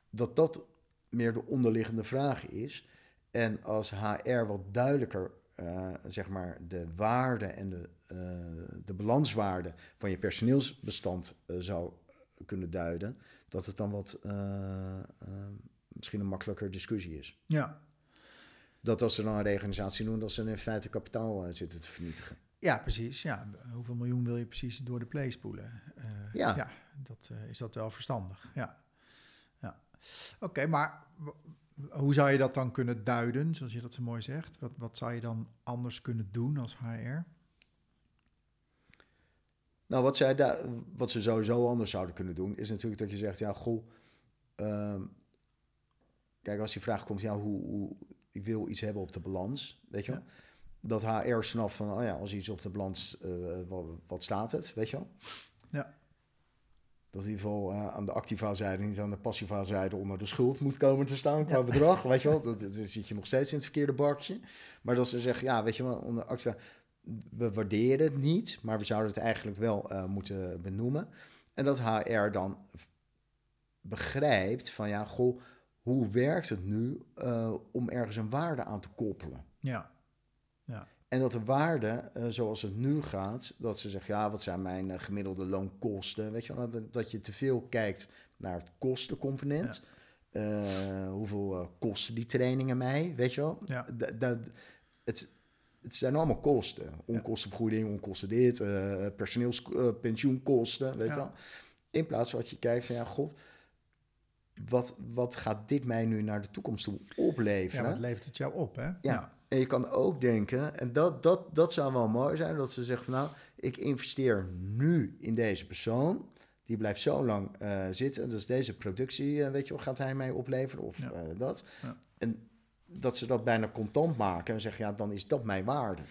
dat dat meer de onderliggende vraag is. En als HR wat duidelijker, eh, zeg maar, de waarde en de, eh, de balanswaarde van je personeelsbestand eh, zou kunnen duiden, dat het dan wat misschien een makkelijker discussie is. ja. Dat als ze dan een reorganisatie doen, dat ze in feite kapitaal zitten te vernietigen. ja, precies. Ja. Hoeveel miljoen wil je precies door de play spoelen? Ja. ja dat, is dat wel verstandig. Ja. Oké, maar hoe zou je dat dan kunnen duiden, zoals je dat zo mooi zegt? Wat, wat zou je dan anders kunnen doen als HR? Nou, wat, zij daar, wat ze sowieso anders zouden kunnen doen, is natuurlijk dat je zegt, ja, goh, ehm, kijk, als die vraag komt, ja, hoe, hoe, ik wil iets hebben op de balans, weet je wel? Dat HR snapt van, oh ja, als iets op de balans, eh, wat, wat staat het, weet je wel? Ja. Dat in ieder geval aan de activa zijde, niet aan de passiva zijde onder de schuld moet komen te staan qua bedrag, weet je wel? Dat, zit je nog steeds in het verkeerde bakje. Maar dat ze zeggen, ja, weet je wel, onder activa, we waarderen het niet, maar we zouden het eigenlijk wel eh, moeten benoemen. En dat HR dan begrijpt van, ja, goh, hoe werkt het nu eh, om ergens een waarde aan te koppelen? Ja, En dat de waarde, eh, zoals het nu gaat, dat ze zeggen, ja, wat zijn mijn eh, gemiddelde loonkosten? Weet je wel, dat, dat je te veel kijkt naar het kostencomponent. Eh, hoeveel kosten die trainingen mij, weet je wel? ja, het, het zijn allemaal kosten. Onkostenvergoeding, onkosten dit, eh personeels, eh, pensioenkosten, weet Ja. je wel? In plaats van dat je kijkt van, ja, god, wat, wat gaat dit mij nu naar de toekomst toe ja, opleveren? wat levert het jou op, hè? Ja. En je kan ook denken, en dat, dat, dat zou wel mooi zijn, dat ze zeggen van nou, ik investeer nu in deze persoon. Die blijft zo lang eh, zitten. Dus deze productie, eh, weet je wel, gaat hij mij opleveren of Ja. eh, dat. Ja. En dat ze dat bijna contant maken en zeggen, ja, dan is dat mijn waarde.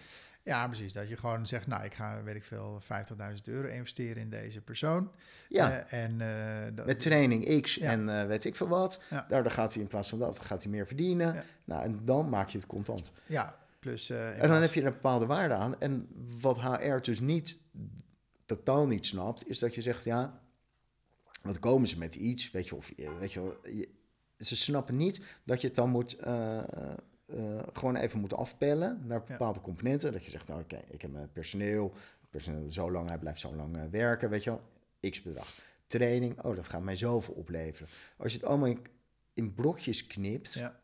Ja, precies. Dat je gewoon zegt, nou, ik ga, weet ik veel, 50.000 euro investeren in deze persoon. Ja, Eh, en eh, dat- met training X Ja. en eh, weet ik veel wat. Ja. Daardoor gaat hij in plaats van dat, gaat hij meer verdienen. Ja. Nou, en dan maak je het contant. ja, plus... En dan plaats- heb je er een bepaalde waarde aan. En wat HR dus niet, totaal niet snapt, is dat je zegt, ja, wat komen ze met iets, weet je, of, weet je wel, je- ze snappen niet dat je het dan moet, eh, gewoon even moet afpellen naar bepaalde componenten. Dat je zegt, nou, oké, ik heb mijn personeel, personeel zo lang, hij blijft zo lang eh, werken, weet je wel, x bedrag. Training, oh, dat gaat mij zoveel opleveren. Als je het allemaal in, in blokjes knipt, Ja,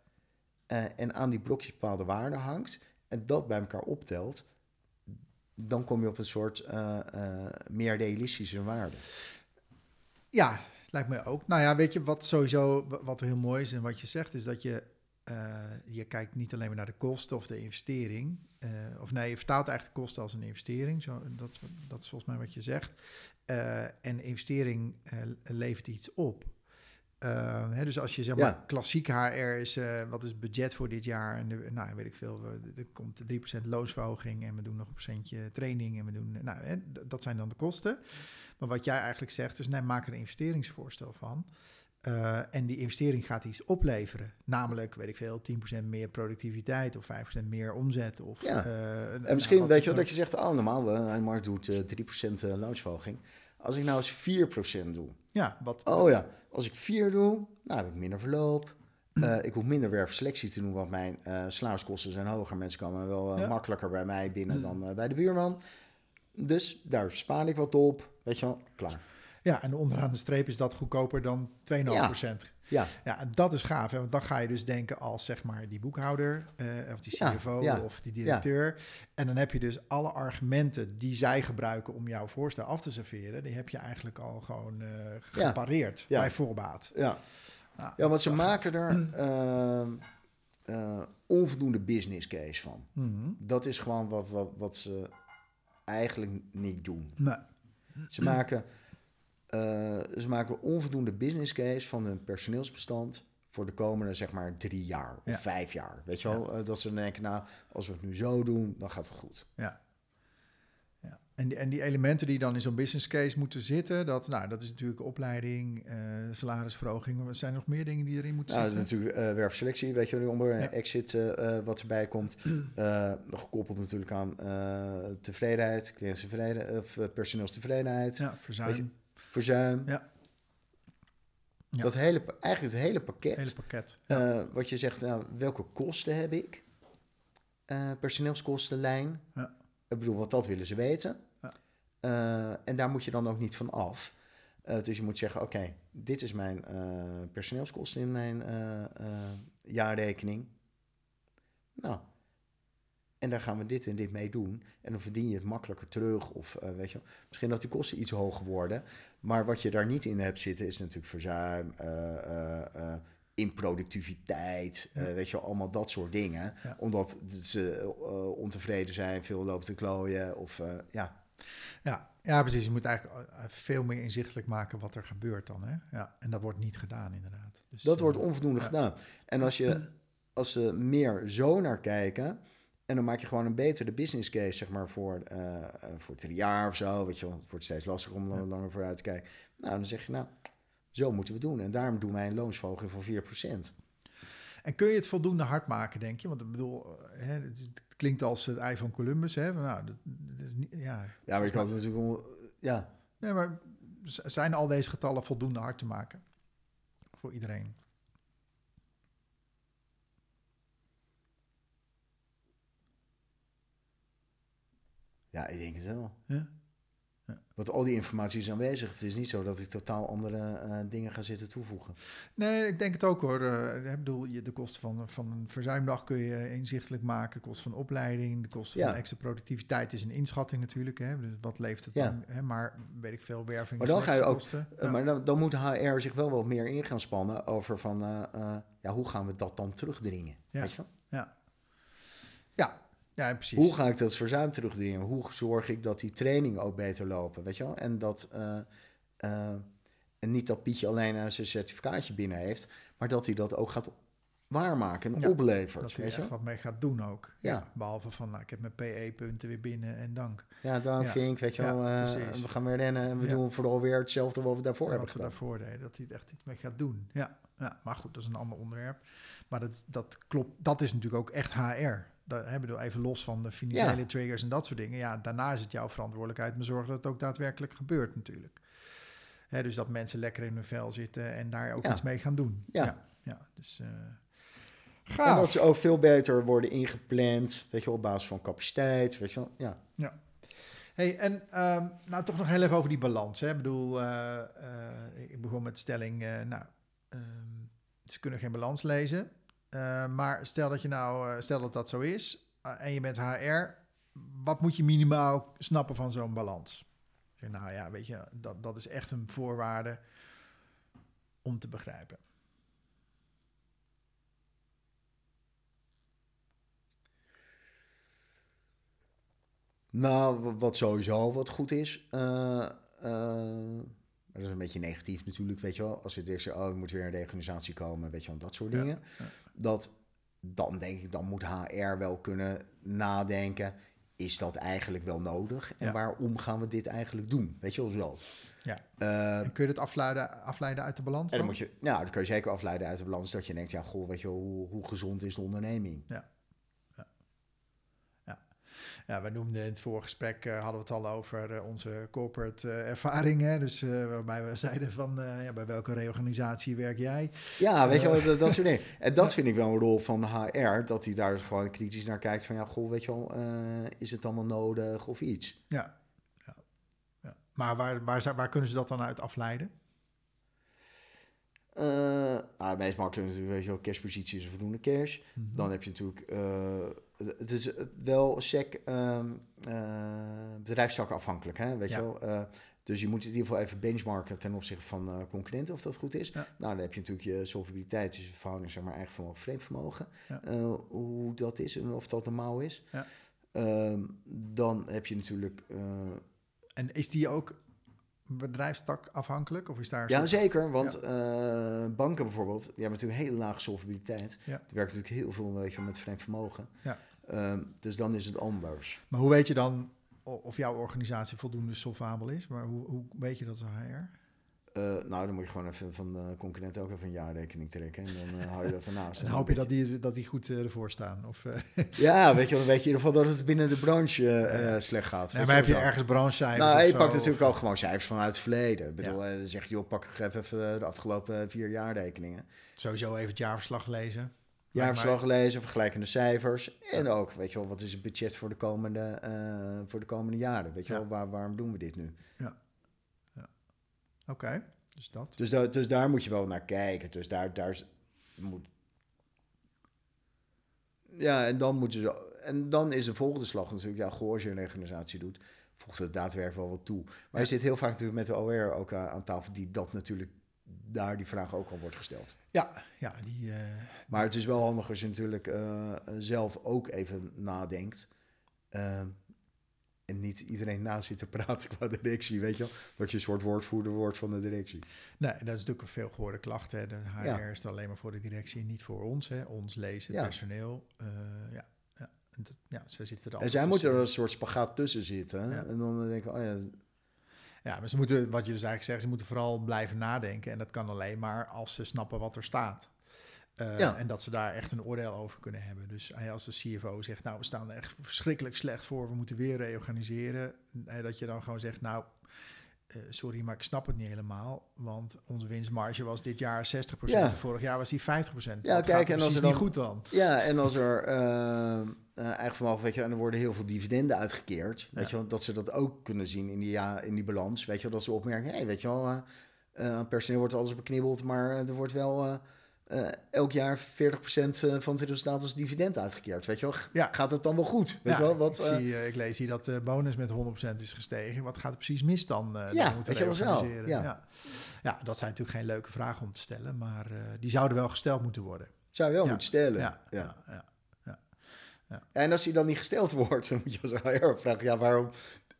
eh, en aan die blokjes bepaalde waarden hangt en dat bij elkaar optelt, dan kom je op een soort meer realistische waarde. Ja, lijkt me ook. Nou ja, weet je wat sowieso wa- wat heel mooi is en wat je zegt, is dat je, eh, je kijkt niet alleen maar naar de kosten of de investering. eh, of nee, je vertaalt eigenlijk de kosten als een investering. Zo, dat, dat is volgens mij wat je zegt. Eh, en investering levert iets op. Hè, dus als je zeg maar Ja. klassiek HR is, wat is het budget voor dit jaar? En de, nou, weet ik veel, er komt 3% loonsverhoging en we doen nog een procentje training en we doen, nou, hè, dat zijn dan de kosten. Maar wat jij eigenlijk zegt, is nee, maak er een investeringsvoorstel van. Eh, en die investering gaat iets opleveren. Namelijk, weet ik veel, 10% meer productiviteit of 5% meer omzet. Of, Ja. eh, En misschien wat weet je wel dat je zegt, oh normaal, uh, markt doet eh 3% eh, loonsverhoging. Als ik nou eens 4% doe. Ja, wat, Oh ja, als ik 4 doe, nou heb ik minder verloop. Eh, ik hoef minder werfselectie te doen, want mijn eh salariskosten zijn hoger. Mensen komen wel eh, Ja. makkelijker bij mij binnen dan eh, bij de buurman. Dus daar spaar ik wat op. Weet je wel, klaar. Ja, en onderaan de streep is dat goedkoper dan 2,5%. Ja. Ja, en dat is gaaf. Hè? Want dan ga je dus denken als zeg maar die boekhouder eh, of die Ja, CFO ja, of die directeur. En dan heb je dus alle argumenten die zij gebruiken om jouw voorstel af te serveren. Die heb je eigenlijk al gewoon eh gepareerd Ja. bij voorbaat. ja. Nou, Ja, want ze maken er eh, eh, onvoldoende business case van. Mhm. Dat is gewoon wat, wat, wat ze eigenlijk niet doen. Nee. Ze maken, ze maken onvoldoende business case van hun personeelsbestand voor de komende zeg maar drie jaar of Ja. vijf jaar. Weet je wel? Eh, dat ze denken, nou, als we het nu zo doen, dan gaat het goed. Ja. Ja. En die, en die elementen die dan in zo'n business case moeten zitten, dat, nou, dat is natuurlijk opleiding, eh, salarisverhoging. Wat zijn nog meer dingen die erin moeten Nou, dat is natuurlijk eh werfselectie, weet je, nu onder Ja. exit eh, eh, wat erbij komt. Eh, gekoppeld natuurlijk aan eh, tevredenheid, cliënttevredenheid, of eh, personeelstevredenheid, Ja, verzuim, verzuim. Ja. Ja. Dat hele, eigenlijk het hele pakket. hele pakket. Eh, wat je zegt, nou, welke kosten heb ik? Eh, personeelskostenlijn. Ja. Ik bedoel, want dat willen ze weten. Ja. Eh, en daar moet je dan ook niet van af. Dus je moet zeggen, oké, dit is mijn personeelskosten in mijn jaarrekening. Nou, en daar gaan we dit en dit mee doen. En dan verdien je het makkelijker terug. Of eh, weet je, misschien dat die kosten iets hoger worden. Maar wat je daar niet in hebt zitten, is natuurlijk verzuim, eh, eh, improductiviteit, weet je allemaal dat soort dingen. Ja. Omdat ze ontevreden zijn, veel lopen te klooien. Of ja, Ja, ja, precies. Je moet eigenlijk veel meer inzichtelijk maken wat er gebeurt dan. Hè? Ja, en dat wordt niet gedaan, inderdaad. Dus, dat wordt onvoldoende ja. gedaan. En als, je, als ze meer zo naar kijken, en dan maak je gewoon een betere business case, zeg maar, voor, eh, eh, voor drie jaar of zo. Weet je wel, het wordt steeds lastiger om er langer vooruit te kijken. Nou, dan zeg je, nou, zo moeten we doen. En daarom doen wij een loonsverhoging van 4%. En kun je het voldoende hard maken, denk je? Want ik bedoel, eh, hè, het, klinkt als het ei van Columbus. Hè? Van, nou, dat, dat is niet, ja, Ja, maar je kan het natuurlijk wel, ja, Nee, maar zijn al deze getallen voldoende hard te maken? Voor iedereen. Ja, ik denk het wel. Ja? Want al die informatie is aanwezig. Het is niet zo dat ik totaal andere eh, dingen ga zitten toevoegen. Nee, ik denk het ook hoor. Eh, ik bedoel, je- de kosten van, van een verzuimdag kun je inzichtelijk maken. De kosten van opleiding, de kosten Ja. van extra productiviteit is een inschatting natuurlijk. Hè? Dus wat levert het Ja. dan? Hè? Maar weet ik veel, werving, Maar dan ga je ook-. Eh, Ja. Maar dan, dan moet HR zich wel wat meer in gaan spannen over van, ja, hoe gaan we dat dan terugdringen? Ja. Weet je wel? ja. ja, ja, precies. Hoe ga ik dat verzuim terugdringen? Hoe zorg ik dat die trainingen ook beter lopen? Weet je wel? En dat eh, eh, en niet dat Pietje alleen aan zijn certificaatje binnen heeft, maar dat hij dat ook gaat waarmaken en Ja, oplevert. dat hij weet je echt wat mee gaat doen ook. Ja. Behalve van, nou, ik heb mijn PE-punten weer binnen en dank. Ja, dan Ja. Vink, weet je wel, eh, we gaan weer rennen en we doen vooral weer hetzelfde wat we daarvoor hebben wat we gedaan. daarvoor deden, dat hij er echt iets mee gaat doen. Ja, ja, maar goed, dat is een ander onderwerp. Maar dat, dat klopt, dat is natuurlijk ook echt HR. Dat, hè, bedoel, even los van de financiële Ja. triggers en dat soort dingen. Ja, daarna is het jouw verantwoordelijkheid om te zorgen dat het ook daadwerkelijk gebeurt natuurlijk. Hè, dus dat mensen lekker in hun vel zitten en daar ook Ja. iets mee gaan doen. Ja. ja, ja, dus eh En dat ze ook veel beter worden ingepland, weet je op basis van capaciteit, weet je wel. Ja, Hey, en ehm, nou toch nog heel even over die balans. Hè? Ik bedoel, eh, eh, ik begon met de stelling, nou, ehm, ze kunnen geen balans lezen. Eh, maar stel dat je nou, eh, stel dat dat zo is eh, en je bent HR, wat moet je minimaal snappen van zo'n balans? Nou ja, weet je, dat, dat is echt een voorwaarde om te begrijpen. Nou, wat sowieso wat goed is. Eh, dat is een beetje negatief natuurlijk, weet je wel. Als je denkt, oh, er moet weer een reorganisatie komen, weet je wel, dat soort dingen. ja. Dat, dan denk ik, dan moet HR wel kunnen nadenken. Is dat eigenlijk wel nodig? En Ja. waarom gaan we dit eigenlijk doen? Weet je wel zo. Ja. Eh, En kun je het afleiden, afleiden uit de balans? en dan? moet je, nou, dat kun je zeker afleiden uit de balans. Dat je denkt, ja, goh, weet je wel, hoe, hoe gezond is de onderneming? Ja, we noemden in het vorige gesprek, eh, hadden we het al over eh, onze corporate eh, ervaringen. Dus waarbij we zeiden van, ja, bij welke reorganisatie werk jij? Ja, weet je wel, dat, dat soort dingen. En dat vind ik wel een rol van de HR, dat hij daar gewoon kritisch naar kijkt van, ja, goh, weet je wel, is het allemaal nodig of iets? Ja. ja. ja. Maar waar, waar, waar kunnen ze dat dan uit afleiden? Nou, het meest makkelijk natuurlijk, weet je wel, cashpositie is een voldoende cash. Mhm. Dan heb je natuurlijk, het- het is wel sec ehm eh bedrijfstak afhankelijk, hè, weet Ja. je wel. Eh, dus je moet in ieder geval even benchmarken ten opzichte van eh, concurrenten, of dat goed is. Ja. Nou, dan heb je natuurlijk je solvabiliteit, dus je verhouding, zeg maar, eigen vermogen, vreemd vermogen. Ja. Eh, hoe dat is en of dat normaal is. Ja. Ehm, dan heb je natuurlijk... eh, En is die ook bedrijfstak afhankelijk? Of is daar ja, zeker, want eh, banken bijvoorbeeld, die hebben natuurlijk hele lage solvabiliteit. Ja. Er werkt natuurlijk heel veel weet je, met vreemd vermogen. Ja. Ehm, dus dan is het anders. Maar hoe weet je dan of jouw organisatie voldoende solvabel is. Maar hoe, hoe weet je dat HR? Eh, nou, dan moet je gewoon even van de concurrent ook even een jaarrekening trekken. En dan eh, hou je dat ernaast. En En hoop je dat die, dat die goed eh, ervoor staan? Of, eh, Ja, weet je, dan weet je in ieder geval dat het binnen de branche eh, slecht gaat. ja, Weet maar heb je wel ergens branchecijfers Nou, je zo, pakt of- natuurlijk ook gewoon cijfers vanuit het verleden. Ik bedoel, eh, dan zeg je, joh, pak even even de afgelopen vier jaarrekeningen. Sowieso even het jaarverslag lezen. Jaarverslag lezen, vergelijkende cijfers. En ook, weet je wel, wat is het budget voor de komende, eh, voor de komende jaren? Weet je Ja. wel, waar, waarom doen we dit nu? Oké, dus dat. Dus, da- dus daar moet je wel naar kijken. Dus daar, moet... Ja, en dan moeten ze... En dan is de volgende slag natuurlijk... Ja, goh, als je een organisatie doet... voegt het daadwerkelijk wel wat toe. Maar Ja. je zit heel vaak natuurlijk met de OR ook aan, aan tafel... die dat natuurlijk... daar die vraag ook al wordt gesteld. Ja, ja die, eh, Maar het is wel handig als je natuurlijk eh, zelf ook even nadenkt... Ehm, en niet iedereen na zit te praten qua directie, weet je wel? Dat je een soort woordvoerder wordt van de directie. nee, dat is natuurlijk een veel gehoorde klacht. Hè. De HR Ja. is er alleen maar voor de directie en niet voor ons. Hè. Ons lezen, Ja. personeel. eh, ja, ja. En dat, ja, zij zitten er En zij moeten er een soort spagaat tussen zitten. Ja. En dan denk ik, oh ja, Ja, maar ze moeten, wat je dus eigenlijk zegt, ze moeten vooral blijven nadenken. En dat kan alleen maar als ze snappen wat er staat. Eh, Ja. En dat ze daar echt een oordeel over kunnen hebben. Dus als de CFO zegt, nou, we staan er echt verschrikkelijk slecht voor, we moeten weer reorganiseren. eh, dat je dan gewoon zegt, nou, eh, sorry, maar ik snap het niet helemaal. Want onze winstmarge was dit jaar 60%, Ja. en vorig jaar was die 50%. Ja, kijk, en als er niet goed dan. Ja, en als er eh, eigen vermogen, weet je, en er worden heel veel dividenden uitgekeerd, weet je dat ze dat ook kunnen zien in die, ja, in die balans, weet je dat ze opmerken, hé, weet je wel, personeel wordt alles beknibbeld, maar er wordt wel eh, elk jaar 40% eh, van het resultaat als dividend uitgekeerd, weet je wel. Ja. Gaat het dan wel goed, weet Ja, wel, wat... ik, eh, zie, ik lees hier dat de bonus met 100% is gestegen. Wat gaat er precies mis dan? Ja, dan moeten zo, ja. Ja. ja, dat zijn natuurlijk geen leuke vragen om te stellen, maar die zouden wel gesteld moeten worden. zou je wel moeten stellen. Ja, Ja. ja. ja. En als die dan niet gesteld wordt, dan moet je als HR vragen, ja, waarom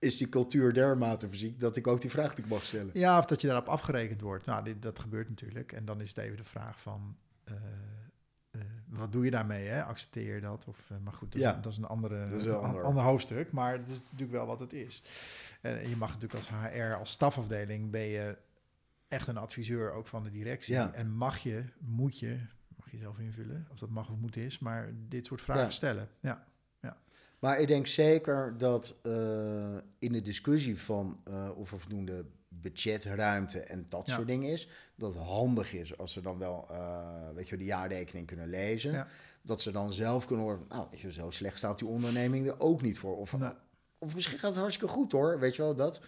is die cultuur dermate verziekt dat ik ook die vraag niet mag stellen? Ja, of dat je daarop afgerekend wordt. Nou, dit, dat gebeurt natuurlijk. En dan is het even de vraag van... eh, eh, wat doe je daarmee? Hè? Accepteer je dat? Of, eh, maar goed, dat, Ja. is, dat is een andere, Dat is wel een ander. ander hoofdstuk. Maar het is natuurlijk wel wat het is. En je mag natuurlijk als HR, als stafafdeling... ben je echt een adviseur ook van de directie. Ja. En mag je, moet je... mag je zelf invullen of dat mag of moet is... maar dit soort vragen Ja. stellen. Ja, Maar ik denk zeker dat eh, in de discussie van eh, of er voldoende budgetruimte en dat Ja. soort dingen is, dat het handig is als ze dan wel, eh, weet je, de jaarrekening kunnen lezen. Ja. Dat ze dan zelf kunnen horen, nou, weet je, zo slecht staat die onderneming er ook niet voor. Of, Nee. of misschien gaat het hartstikke goed hoor, weet je wel, dat.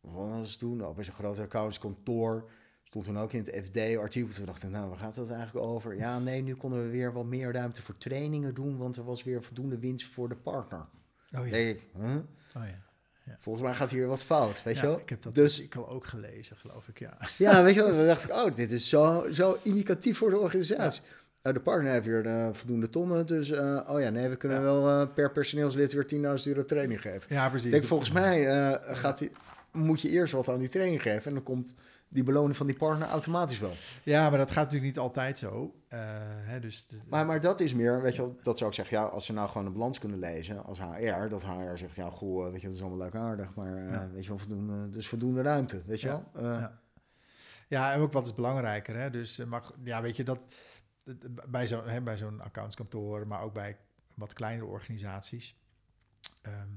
Wat was het toen? Ook bij zo'n groot accountskantoor. Stond toen ook in het FD-artikel. Toen dachten nou, waar gaat het eigenlijk over? Ja, nee, nu konden we weer wat meer ruimte voor trainingen doen, want er was weer voldoende winst voor de partner. oh ja. denk ik, huh? Oh, ja. volgens mij gaat hier wat fout, weet Ja, je wel? Ik heb dat Dus- artikel ook gelezen, geloof ik, ja. Ja, weet je wel? Dan dacht ik, oh, dit is zo, zo indicatief voor de organisatie. Eh, de partner heeft weer eh, voldoende tonnen, dus eh, oh ja, nee, we kunnen Ja. wel eh, per personeelslid weer 10.000 euro training geven. Ja, precies. Ik denk, Dat- volgens mij gaat die, moet je eerst wat aan die training geven en dan komt die beloning van die partner automatisch wel. Ja, maar dat gaat natuurlijk niet altijd zo. Eh, hè, dus de- Maar, maar dat is meer, weet je wel, dat zou ik zeggen, ja, als ze nou gewoon een balans kunnen lezen als HR, dat HR zegt, ja, goh, eh, weet je, dat is allemaal leuk aardig, maar eh, weet je wel, voldoende, dus voldoende ruimte, weet je Ja, wel? Eh, ja. ja, en ook wat is belangrijker. Hè? Dus, eh, maar, g- ja, weet je, dat, bij zo'n hè, bij zo'n accountskantoor, maar ook bij wat kleinere organisaties, ehm,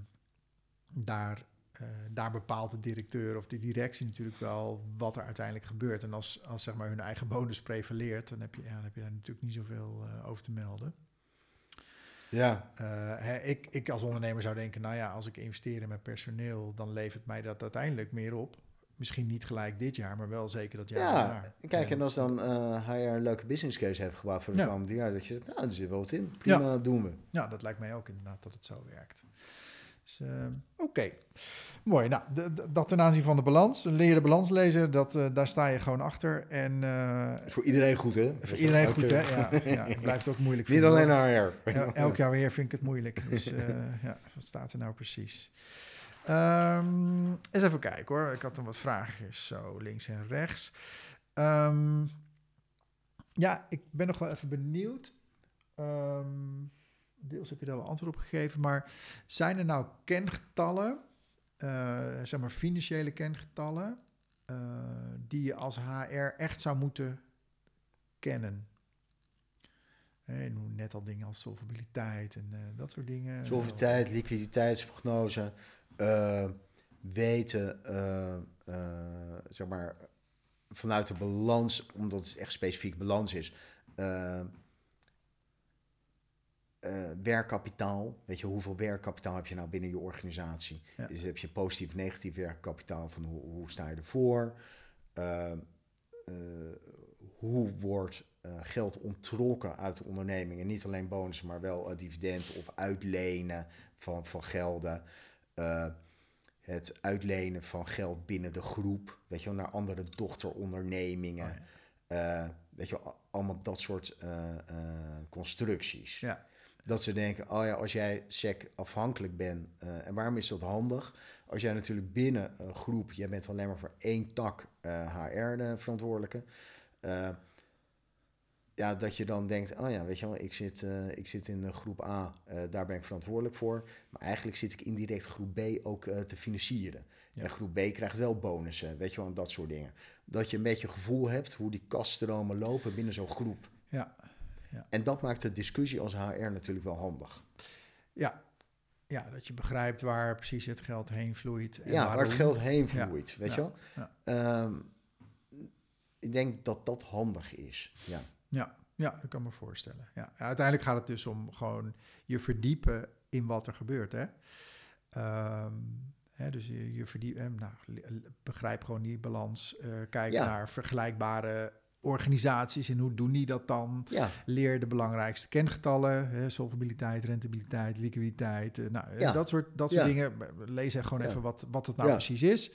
daar, eh, daar bepaalt de directeur of de directie natuurlijk wel wat er uiteindelijk gebeurt. En als, als zeg maar hun eigen bonus prevaleert, dan heb je, ja, dan heb je daar natuurlijk niet zoveel eh, over te melden. ja. Eh, hè, ik, ik als ondernemer zou denken, nou ja, als ik investeer in mijn personeel, dan levert mij dat uiteindelijk meer op. Misschien niet gelijk dit jaar, maar wel zeker dat jaar Ja, kijk, en als dan HR een leuke business case heeft gebouwd voor de Ja. komende jaar, dat je zegt, nou, er zit wel wat in, prima, doen we. Ja, dat lijkt mij ook inderdaad dat het zo werkt. Dus, eh, oké. Mooi. Nou, dat ten aanzien van de balans. Leer de balans lezen, dat, eh, daar sta je gewoon achter. En eh, Voor iedereen goed, hè? voor iedereen goed, hè? Ja, ja, het blijft ook moeilijk. Niet alleen. HR. El- elk jaar weer vind ik het moeilijk. Dus ja, wat staat er nou precies? Ehm, eens even kijken hoor. Ik had dan wat vraagjes zo links en rechts. Ehm, ja, ik ben nog wel even benieuwd. Ehm, deels heb je daar wel antwoord op gegeven, maar zijn er nou kengetallen, eh, zeg maar financiële kengetallen, eh, die je als HR echt zou moeten kennen? Noemde net al dingen als solvabiliteit en eh, dat soort dingen. Solvabiliteit, liquiditeitsprognose, weten, zeg maar, vanuit de balans, omdat het echt specifiek balans is, eh, werkkapitaal. Weet je, hoeveel werkkapitaal heb je nou binnen je organisatie? Ja. Dus heb je positief, negatief werkkapitaal, van hoe, hoe sta je ervoor? Eh, eh, hoe wordt eh, geld onttrokken uit de onderneming? En niet alleen bonussen, maar wel dividend of uitlenen van, van gelden. Het uitlenen van geld binnen de groep, weet je wel, naar andere dochterondernemingen. Oh, ja. Weet je, wel, allemaal dat soort constructies. Ja. Dat ze denken, oh ja, als jij SEC afhankelijk bent, eh, en waarom is dat handig? Als jij natuurlijk binnen een groep, jij bent alleen maar voor één tak eh, HR de verantwoordelijke, eh, ja, dat je dan denkt, oh ja, weet je wel, ik zit, eh, ik zit in eh, groep A, eh, daar ben ik verantwoordelijk voor, maar eigenlijk zit ik indirect groep B ook eh, te financieren. Ja. En groep B krijgt wel bonussen, weet je wel, en dat soort dingen. Dat je een beetje gevoel hebt hoe die kaststromen lopen binnen zo'n groep. Ja. En dat maakt de discussie als HR natuurlijk wel handig. Ja. ja, dat je begrijpt waar precies het geld heen vloeit. En ja, waar het geld heen Ja, vloeit, weet ja, je wel? ja. Ehm, ik denk dat dat handig is, ja. Ja, ja, dat kan me voorstellen. Ja. Ja, uiteindelijk gaat het dus om gewoon je verdiepen in wat er gebeurt. Hè? Ehm, hè, dus je, je verdiep, eh, nou, begrijp gewoon die balans. eh, kijk Ja. naar vergelijkbare organisaties en hoe doen die dat dan? Ja, Leer de belangrijkste kengetallen, hè, solvabiliteit, rentabiliteit, liquiditeit. eh, nou, Ja. dat soort, dat soort Ja. dingen. Lees er gewoon even wat, wat het nou precies is.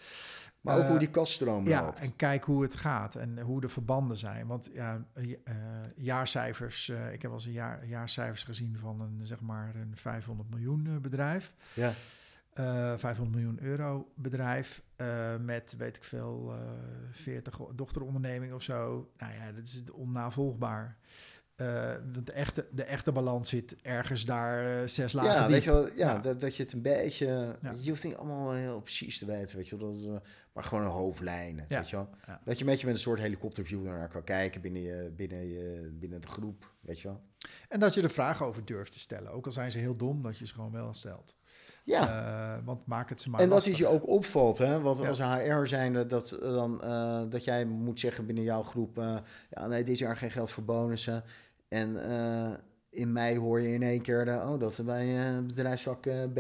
maar ook Eh, hoe die kaststroom ja, loopt. en kijk hoe het gaat en hoe de verbanden zijn. Want ja, eh, jaarcijfers, ik heb wel eens een jaar, jaarcijfers gezien van een, zeg maar, een 500 miljoen bedrijf. Ja, Eh 500 miljoen euro bedrijf eh, met, weet ik veel, eh 40 dochterondernemingen of zo. Nou ja, dat is onnavolgbaar. Eh, want de, echte, de echte balans zit ergens daar eh, zes lagen ja diep. weet je wel, ja, Ja. Dat, dat je het een beetje... Ja. Je hoeft niet allemaal heel precies te weten, weet je wel. Dat, eh, maar gewoon een hoofdlijnen, Ja. weet je wel. Dat je een beetje met een soort helikopterview naar kan kijken binnen, je, binnen, je, binnen de groep, weet je wel. En dat je er vragen over durft te stellen. Ook al zijn ze heel dom, dat je ze gewoon wel stelt. Ja, Eh, want maak het ze maar en dat het lastig. je ook opvalt, hè? Want Ja. als HR zijnde, dat, eh, dan, eh, dat jij moet zeggen binnen jouw groep... eh, ja, nee, dit jaar geen geld voor bonussen. En in mei hoor je in één keer... De, oh, dat bij bedrijfstak eh, B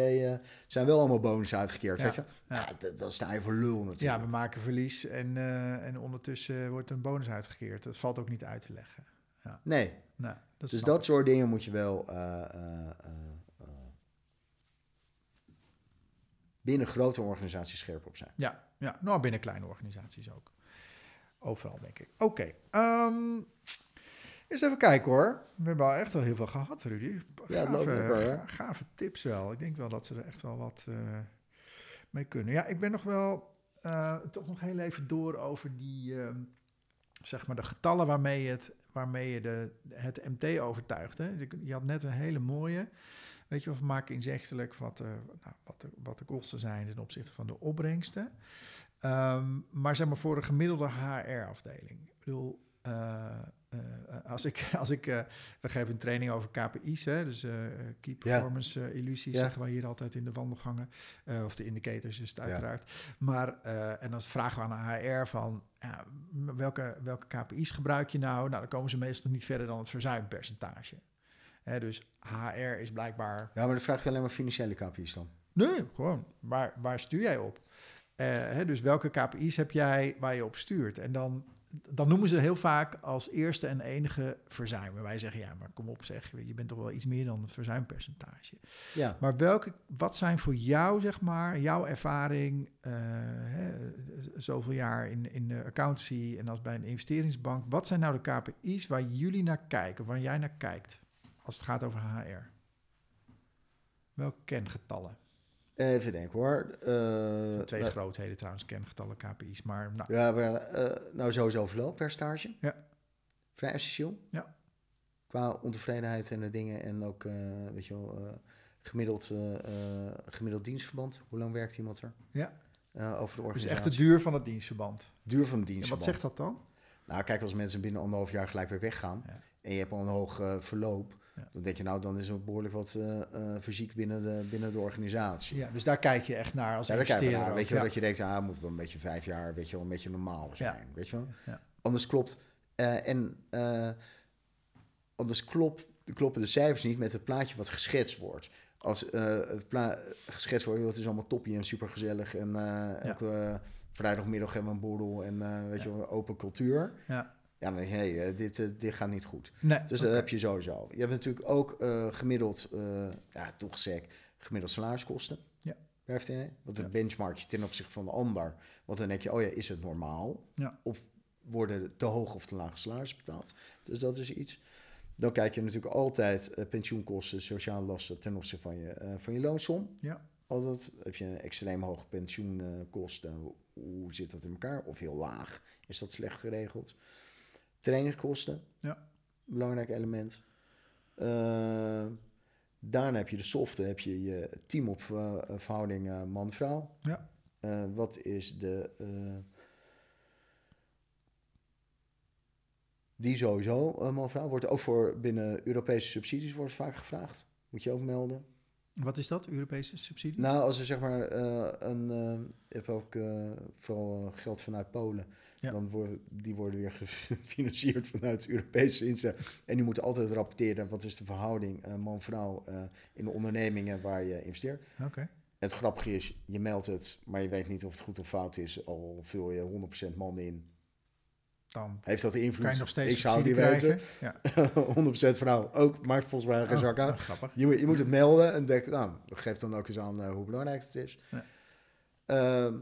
zijn wel allemaal bonussen uitgekeerd, Ja. weet je? Ja. Ja, dat- dan sta je voor lul Ja, natuurlijk. we maken verlies en, en ondertussen wordt een bonus uitgekeerd. Dat valt ook niet uit te leggen. Nee, Nou, dat dus dat ik. soort dingen moet je wel... binnen grote organisaties scherp op zijn. Ja, ja, nou binnen kleine organisaties ook. Overal, denk ik. Oké, ehm, eens even kijken hoor. We hebben al echt wel heel veel gehad, Rudy. Ja, loopt Gave- lekker, tips wel. Ik denk wel dat ze er echt wel wat eh, mee kunnen. Ja, ik ben nog wel eh, toch nog heel even door over die, ehm, zeg maar, de getallen waarmee je het, waarmee je de, het MT overtuigt. Hè? Je had net een hele mooie. Weet je, of we maken inzichtelijk wat, de, nou, wat, de, wat de kosten zijn ten opzichte van de opbrengsten. Ehm, maar zeg maar voor een gemiddelde HR-afdeling. Ik bedoel, eh, eh, als ik, als ik eh, we geven een training over KPI's, hè, dus eh, Key Performance eh, Illusies, Ja. zeggen wij hier altijd in de wandelgangen. Eh, of de indicators is het Ja. uiteraard. Maar, eh, en dan vragen we aan de HR van, ja, welke, welke KPI's gebruik je nou? Nou, dan komen ze meestal niet verder dan het verzuimpercentage. Hè, dus HR is blijkbaar Ja, maar dan vraag je alleen maar financiële KPI's dan. Nee, gewoon. Waar, waar stuur jij op? Eh, hè, dus welke KPI's heb jij waar je op stuurt? En dan, dan noemen ze heel vaak als eerste en enige verzuim. En wij zeggen, ja, maar kom op zeg, je bent toch wel iets meer dan het verzuimpercentage. Ja. Maar welke, wat zijn voor jou, zeg maar, jouw ervaring, eh, hè, zoveel jaar in, in de accountancy en als bij een investeringsbank, wat zijn nou de KPI's waar jullie naar kijken, waar jij naar kijkt, als het gaat over HR? Welke kengetallen? Even denken hoor. Eh, Twee nou, grootheden trouwens, kengetallen, KPI's. Maar nou, ja, maar, eh, nou sowieso verlooppercentage. Ja. Vrij essentieel. Ja. qua ontevredenheid en de dingen. En ook, eh, weet je wel, gemiddeld, gemiddeld dienstverband. Hoe lang werkt iemand er? Ja. Over de Dus organisatie. echt de duur van het dienstverband. duur van het En dienstverband. wat zegt dat dan? Nou, kijk, als mensen binnen anderhalf jaar gelijk weer weggaan Ja. en je hebt al een hoog verloop, Ja. dan denk je nou, dan is er behoorlijk wat eh eh, verziekt binnen de, binnen de organisatie. Ja, dus daar kijk je echt naar als Ja, investeerder. naar. Weet je wel, dat je denkt, ah, moet wel een beetje vijf jaar, weet je wel, een beetje normaal zijn. Weet je wel? Anders klopt, eh, en eh, anders klopt, kloppen de cijfers niet met het plaatje wat geschetst wordt. Als eh, het pla- geschetst wordt, het is allemaal toppie en supergezellig en eh elke eh, vrijdagmiddag hebben we een borrel en eh, weet je wel, open cultuur. Ja. Ja, dan denk je, dit, eh, dit gaat niet goed. Nee, Dus dat heb je sowieso. Je hebt natuurlijk ook eh, gemiddeld, eh ja, toch sec, gemiddeld salariskosten. Ja. Per FTE. Wat een Ja. benchmark ten opzichte van de ander. Want dan denk je, oh ja, is het normaal? Ja. Of worden te hoog of te lage salarissen betaald? Dus dat is iets. Dan kijk je natuurlijk altijd eh, pensioenkosten, sociale lasten ten opzichte van je, van je loonsom. Ja. Altijd heb je een extreem hoge pensioenkosten. Hoe zit dat in elkaar? Of heel laag? Is dat slecht geregeld? Trainingskosten. Ja. Belangrijk element. Eh, daarna heb je de softe, heb je je team op eh, verhouding eh, man-vrouw. Ja. Wat is de... die sowieso, man-vrouw. Wordt ook voor binnen Europese subsidies wordt vaak gevraagd. Moet je ook melden. Wat is dat, Europese subsidie? Nou, als er zeg maar een... je hebt ook vooral geld vanuit Polen. Ja. Dan worden die worden weer gefinancierd vanuit Europese instellingen. En die moeten altijd rapporteren wat is de verhouding eh, man-vrouw eh, in de ondernemingen waar je investeert. Oké. Het grappige is, je meldt het, maar je weet niet of het goed of fout is. Al vul je 100% man in. Dan Heeft dat invloed? kan je nog steeds Ik zou die weten. Ja. 100% vrouw ook, maakt volgens mij geen Oh, zak uit. oh, grappig. Je, moet- je moet het melden en denk, nou, geef dan ook eens aan eh, hoe belangrijk het is. Ja. Ehm,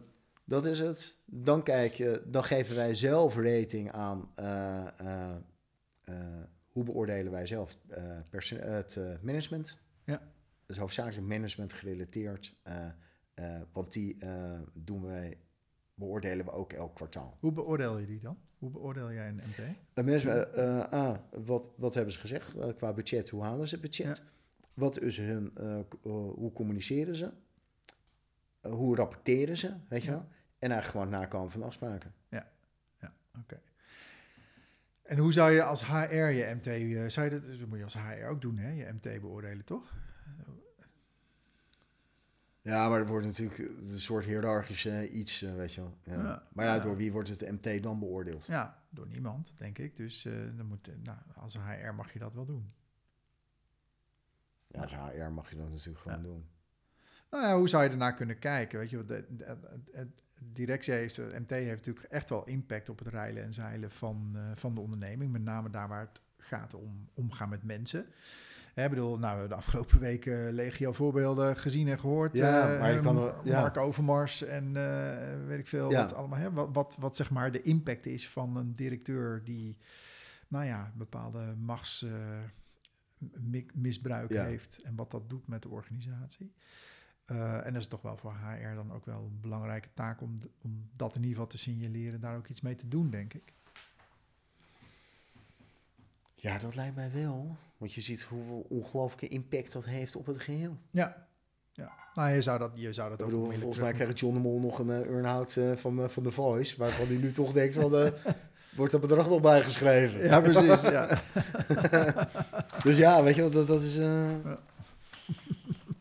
dat is het. Dan kijk je, dan geven wij zelf rating aan eh, eh, eh, hoe beoordelen wij zelf het management. Ja. Dat is hoofdzakelijk management gerelateerd, want die doen wij, beoordelen we ook elk kwartaal. Hoe beoordeel je die dan? Hoe beoordeel jij een MT? Uh, mensen, eh, eh, A, wat, wat hebben ze gezegd qua budget? Hoe halen ze het budget? Wat is hun, hoe communiceren ze? Eh, hoe rapporteren ze, weet je Ja. wel? En eigenlijk gewoon nakomen van afspraken. Oké. En hoe zou je als HR je MT, eh, zou je dat, dat moet je als HR ook doen, hè? Je MT beoordelen, toch? Ja, maar er wordt natuurlijk een soort hiërarchisch eh, iets, eh, weet je wel. Ja. Ja. Maar ja, Ja. door wie wordt het MT dan beoordeeld? Ja, door niemand, denk ik. Dus dan moet, nou, als HR mag je dat wel doen. Ja, als HR mag je dat natuurlijk gewoon Ja. doen. Nou ja, hoe zou je ernaar kunnen kijken? Weet je, de, de, directie heeft, de MT heeft natuurlijk echt wel impact op het rijlen en zeilen van, eh, van de onderneming. Met name daar waar het gaat om omgaan met mensen. Ik bedoel, nou, we hebben de afgelopen weken legio voorbeelden gezien en gehoord. Ja, Eh, maar je kan eh, er- ja. Mark Overmars en eh, weet ik veel Ja. wat allemaal. Hè, wat, wat, wat zeg maar de impact is van een directeur die, nou ja, bepaalde machtsmisbruik Ja. heeft en wat dat doet met de organisatie. Eh, en dat is toch wel voor HR dan ook wel een belangrijke taak om, om dat in ieder geval te signaleren, daar ook iets mee te doen, denk ik. Ja, dat lijkt mij wel. Want je ziet hoeveel ongelooflijke impact dat heeft op het geheel. Ja. ja. Nou, je zou dat, je zou dat Ik ook bedoel, volgens mij krijgt John de Mol nog een uh, earn-out van, van The Voice. Waarvan hij nu toch denkt, van, wordt dat bedrag nog bijgeschreven? Ja, precies. ja. Dus ja, weet je dat, dat is Ja.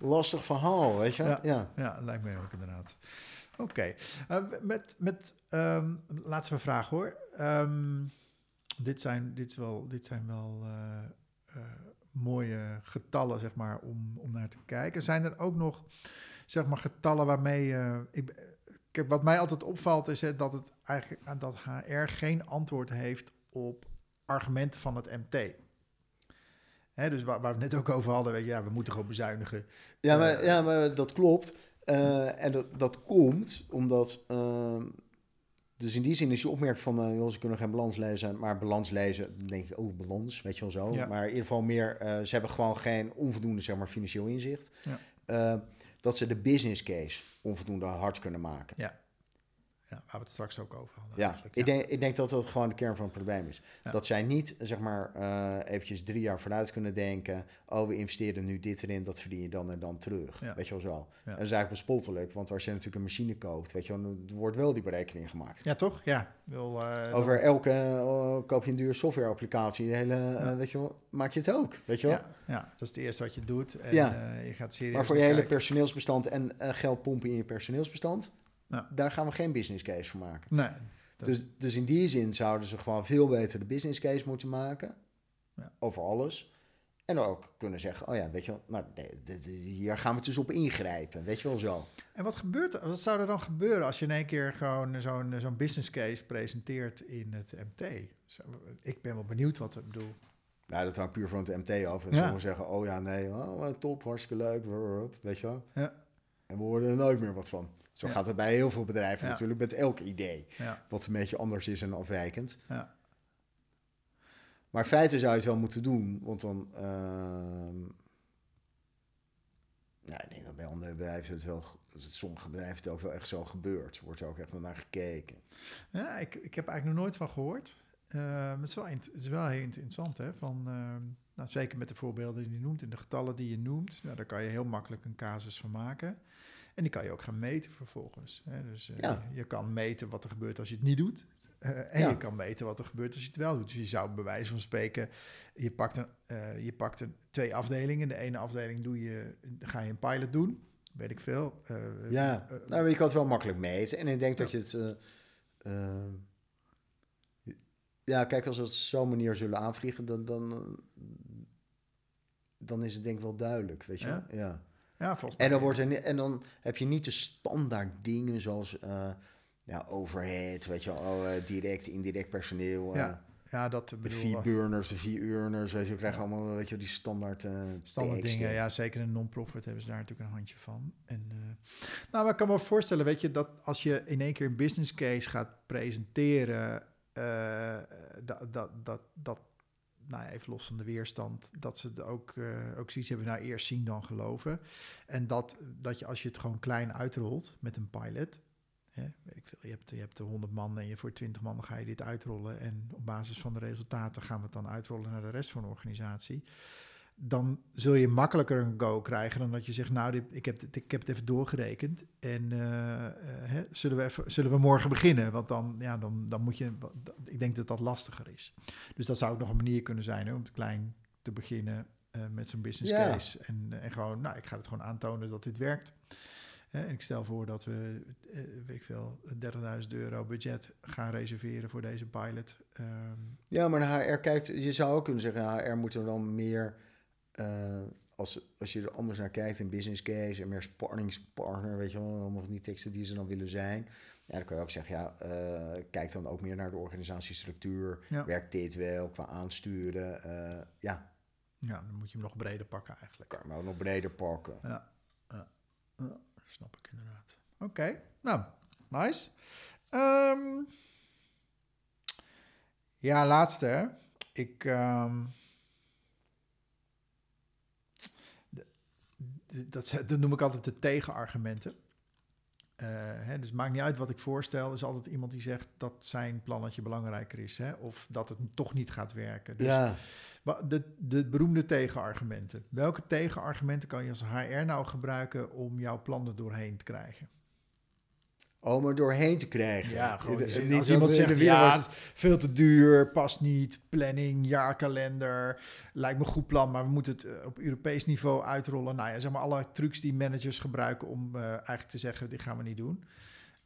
Lastig verhaal, weet je? Ja. Ja. ja, lijkt mij ook inderdaad. Oké. Eh, met, met ehm, laatste vraag hoor. Ehm, dit, zijn, dit, is wel, dit zijn wel eh, eh, mooie getallen, zeg maar, om, om naar te kijken. Zijn er ook nog, zeg maar, getallen waarmee... ik, kijk, wat mij altijd opvalt is hè, dat, het eigenlijk, dat HR geen antwoord heeft op argumenten van het MT. Hè, dus waar, waar we het net ook over hadden, weet je, ja, we moeten gewoon bezuinigen. Ja, maar, Eh, ja, maar dat klopt. Eh, en dat, dat komt omdat... ehm, dus in die zin is je opmerking van... eh, joh, ze kunnen geen balans lezen, maar balans lezen... dan denk ik, oh, balans, weet je wel zo. Ja. Maar in ieder geval meer... eh, ze hebben gewoon geen onvoldoende, zeg maar, financieel inzicht. Ja. Eh, dat ze de business case onvoldoende hard kunnen maken. Ja. Waar we het straks ook over hadden. Ja, ik denk, ik denk dat dat gewoon de kern van het probleem is. Ja. Dat zij niet, zeg maar, eh, eventjes drie jaar vooruit kunnen denken... oh, we investeren nu dit erin, dat verdien je dan en dan terug. Ja. Weet je wel zo. En dat is Ja. eigenlijk bespottelijk, want als je natuurlijk een machine koopt... weet je wel, wordt wel die berekening gemaakt. Ja, toch? Ja. Wil, eh, Over elke, eh, koop je een dure softwareapplicatie, de hele, Ja. weet je wel, maak je het ook, weet je wel. ja, ja, dat is het eerste wat je doet. En Ja. je gaat serieus Maar voor je hele kijken. personeelsbestand en geld pompen in je personeelsbestand... Ja. daar gaan we geen business case voor maken. Nee. Dat- Dus, dus in die zin zouden ze gewoon veel beter de business case moeten maken. Ja. Over alles. En dan ook kunnen zeggen, oh ja, weet je wel, nou, nee, hier gaan we dus op ingrijpen. Weet je wel zo. En wat, gebeurt, er- wat zou er dan gebeuren als je in één keer gewoon zo'n zo'n business case presenteert in het MT? Ik ben wel benieuwd wat ik bedoel. Nou, dat hangt puur van het MT af. En Ja. sommigen zeggen, oh ja, nee, oh, top, hartstikke leuk. Weet je wel. Ja. En we horen er nooit meer wat van. Zo Ja. gaat het bij heel veel bedrijven Ja. natuurlijk, met elk idee. Ja, Wat een beetje anders is en afwijkend. ja. Maar in feite zou je het wel moeten doen, want dan... ehm ja, ik denk dat bij andere bedrijven het wel... ge- Sommige bedrijven het ook wel echt zo gebeurt. Wordt er ook echt wel naar gekeken. ja ik, ik heb eigenlijk nog nooit van gehoord. Eh, het, is wel, het is wel heel interessant, hè? Van, ehm, nou, zeker met de voorbeelden die je noemt en de getallen die je noemt. Nou, daar kan je heel makkelijk een casus van maken. En die kan je ook gaan meten vervolgens. Hè? Dus eh, Ja. je, kan meten wat er gebeurt als je het niet doet. Eh, en Ja. je kan meten wat er gebeurt als je het wel doet. Dus je zou bij wijze van spreken, je pakt, een, eh, je pakt een, twee afdelingen. De ene afdeling doe je, ga je een pilot doen, weet ik veel. Ja, nou, je kan het wel makkelijk meten. En ik denk dat je het... ja, kijk, als we het op zo'n manier zullen aanvliegen, dan, dan, dan is het denk ik wel duidelijk, weet je Ja? Ja. volgens mij. En dan, wordt er, en dan heb je niet de standaard dingen zoals eh, ja, overhead, weet je wel, oh, eh, direct, indirect personeel. Ja, eh, Ja, dat de bedoel vier burners, de vier urners, weet je, we krijgen allemaal, weet je, die standaard eh Standaard teksten. dingen, ja, zeker in een non-profit hebben ze daar natuurlijk een handje van. En, nou, maar ik kan me voorstellen, weet je, dat als je in één keer een business case gaat presenteren, dat, dat, dat, dat, nou even los van de weerstand, dat ze het ook, eh, ook zoiets hebben, nou eerst zien dan geloven. En dat, dat je als je het gewoon klein uitrolt met een pilot, hè, weet ik veel, je hebt, je hebt 100 man en je voor 20 man ga je dit uitrollen en op basis van de resultaten gaan we het dan uitrollen naar de rest van de organisatie dan zul je makkelijker een go krijgen dan dat je zegt, nou, dit, ik, heb het, ik heb het even doorgerekend en eh, eh, hè, zullen, we even, zullen we morgen beginnen? Want dan, ja, dan, dan moet je, ik denk dat dat lastiger is. Dus dat zou ook nog een manier kunnen zijn hè, om het klein te beginnen eh, met zo'n business Ja. case. En, en gewoon, nou, ik ga het gewoon aantonen dat dit werkt. Hè, en ik stel voor dat we, weet ik veel, 30.000 euro budget gaan reserveren voor deze pilot. Ehm, Ja, maar de HR kijkt, je zou ook kunnen zeggen, HR er dan meer, eh, als, als je er anders naar kijkt, een business case en meer sparringspartner, weet je wel, allemaal van die teksten die ze dan willen zijn. Ja, dan kan je ook zeggen, ja, eh, kijk dan ook meer naar de organisatiestructuur. Ja. Werkt dit wel qua aansturen? Eh, ja, ja, dan moet je hem nog breder pakken eigenlijk. kan hem ook nog breder pakken. Ja, snap ik inderdaad. Oké, nou, nice. Ehm, ja, laatste. Ik. ehm, de- de- dat, dat noem ik altijd de tegenargumenten. Eh, hè, dus het maakt niet uit wat ik voorstel. Er is altijd iemand die zegt dat zijn plannetje belangrijker is. Hè, of dat het toch niet gaat werken. Dus ja, De, de beroemde tegenargumenten. Welke tegenargumenten kan je als HR nou gebruiken om jouw plannen doorheen te krijgen? Om er doorheen te krijgen. Ja, gewoon De- in de zin, niet als iemand zegt, ja, is veel te duur, past niet, planning, jaarkalender, lijkt me een goed plan, maar we moeten het eh, op Europees niveau uitrollen. Nou ja, zeg maar alle trucs die managers gebruiken om eh, eigenlijk te zeggen, dit gaan we niet doen.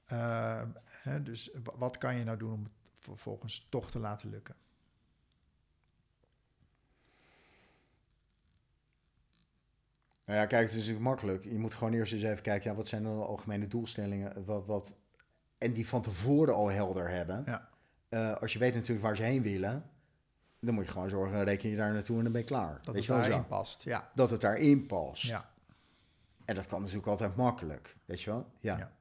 Eh, hè, dus wa- wat kan je nou doen om het vervolgens toch te laten lukken? Nou ja, kijk, het is natuurlijk makkelijk. Je moet gewoon eerst eens even kijken, ja, wat zijn dan de algemene doelstellingen? Wat, wat, en die van tevoren al helder hebben. Ja. Eh, als je weet natuurlijk waar ze heen willen, dan moet je gewoon zorgen, reken je daar naartoe en dan ben je klaar. Dat weet het daarin zo? past, ja. Dat het daarin past. ja. En dat kan natuurlijk altijd makkelijk, weet je wel? Ja. Ja.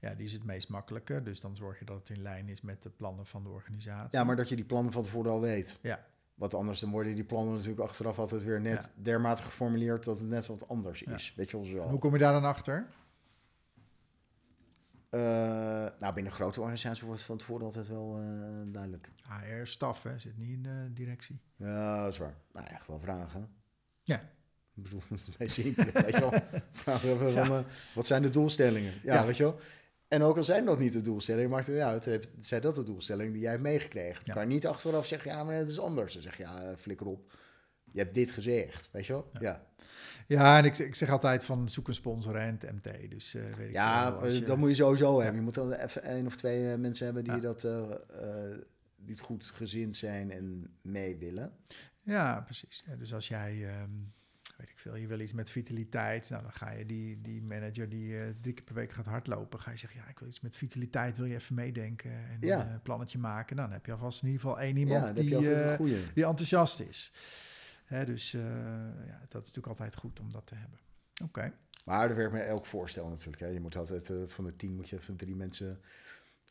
Ja, die is het meest makkelijke. Dus dan zorg je dat het in lijn is met de plannen van de organisatie. Ja, maar dat je die plannen van tevoren al weet. Ja. Want anders dan worden die plannen natuurlijk achteraf altijd weer net dermate geformuleerd dat het net wat anders Ja. is. Weet je wel En zo? hoe kom je daar dan achter? Eh, nou, binnen grote organisaties wordt het van tevoren altijd wel eh, duidelijk. HR-staf, hè, zit niet in de directie. Ja, dat is waar. Nou ja, gewoon vragen. Ja. Ik bedoel, dat is een beetje simpel, weet je wel. Vragen van, eh, wat zijn de doelstellingen? Ja, Ja. weet je wel. En ook al zijn dat niet de doelstellingen, maakt het uit. Zijn dat de doelstellingen die jij hebt meegekregen? Je Ja. kan niet achteraf zeggen, ja, maar het is anders. Dan zeg je, ja, eh, flikker op. Je hebt dit gezegd, weet je wel? Ja, Ja, en ik, ik zeg altijd van zoek een sponsor en het MT. Dus eh, weet ik ja, als eh, je- dat moet je sowieso hebben. Je moet dan even één of twee mensen hebben die, dat, eh, die het goed gezind zijn en mee willen. Ja, precies. Dus als jij, ehm, weet ik veel, je wil iets met vitaliteit, nou dan ga je die, die manager die eh, drie keer per week gaat hardlopen, ga je zeggen, ja, ik wil iets met vitaliteit, wil je even meedenken en Ja. een plannetje maken. Nou, dan heb je alvast in ieder geval één iemand die, eh, goede. die enthousiast is. Hè, dus eh, ja, dat is natuurlijk altijd goed om dat te hebben. Oké. Maar er werkt met elk voorstel natuurlijk. Hè. Je moet altijd eh, van de tien moet je even drie mensen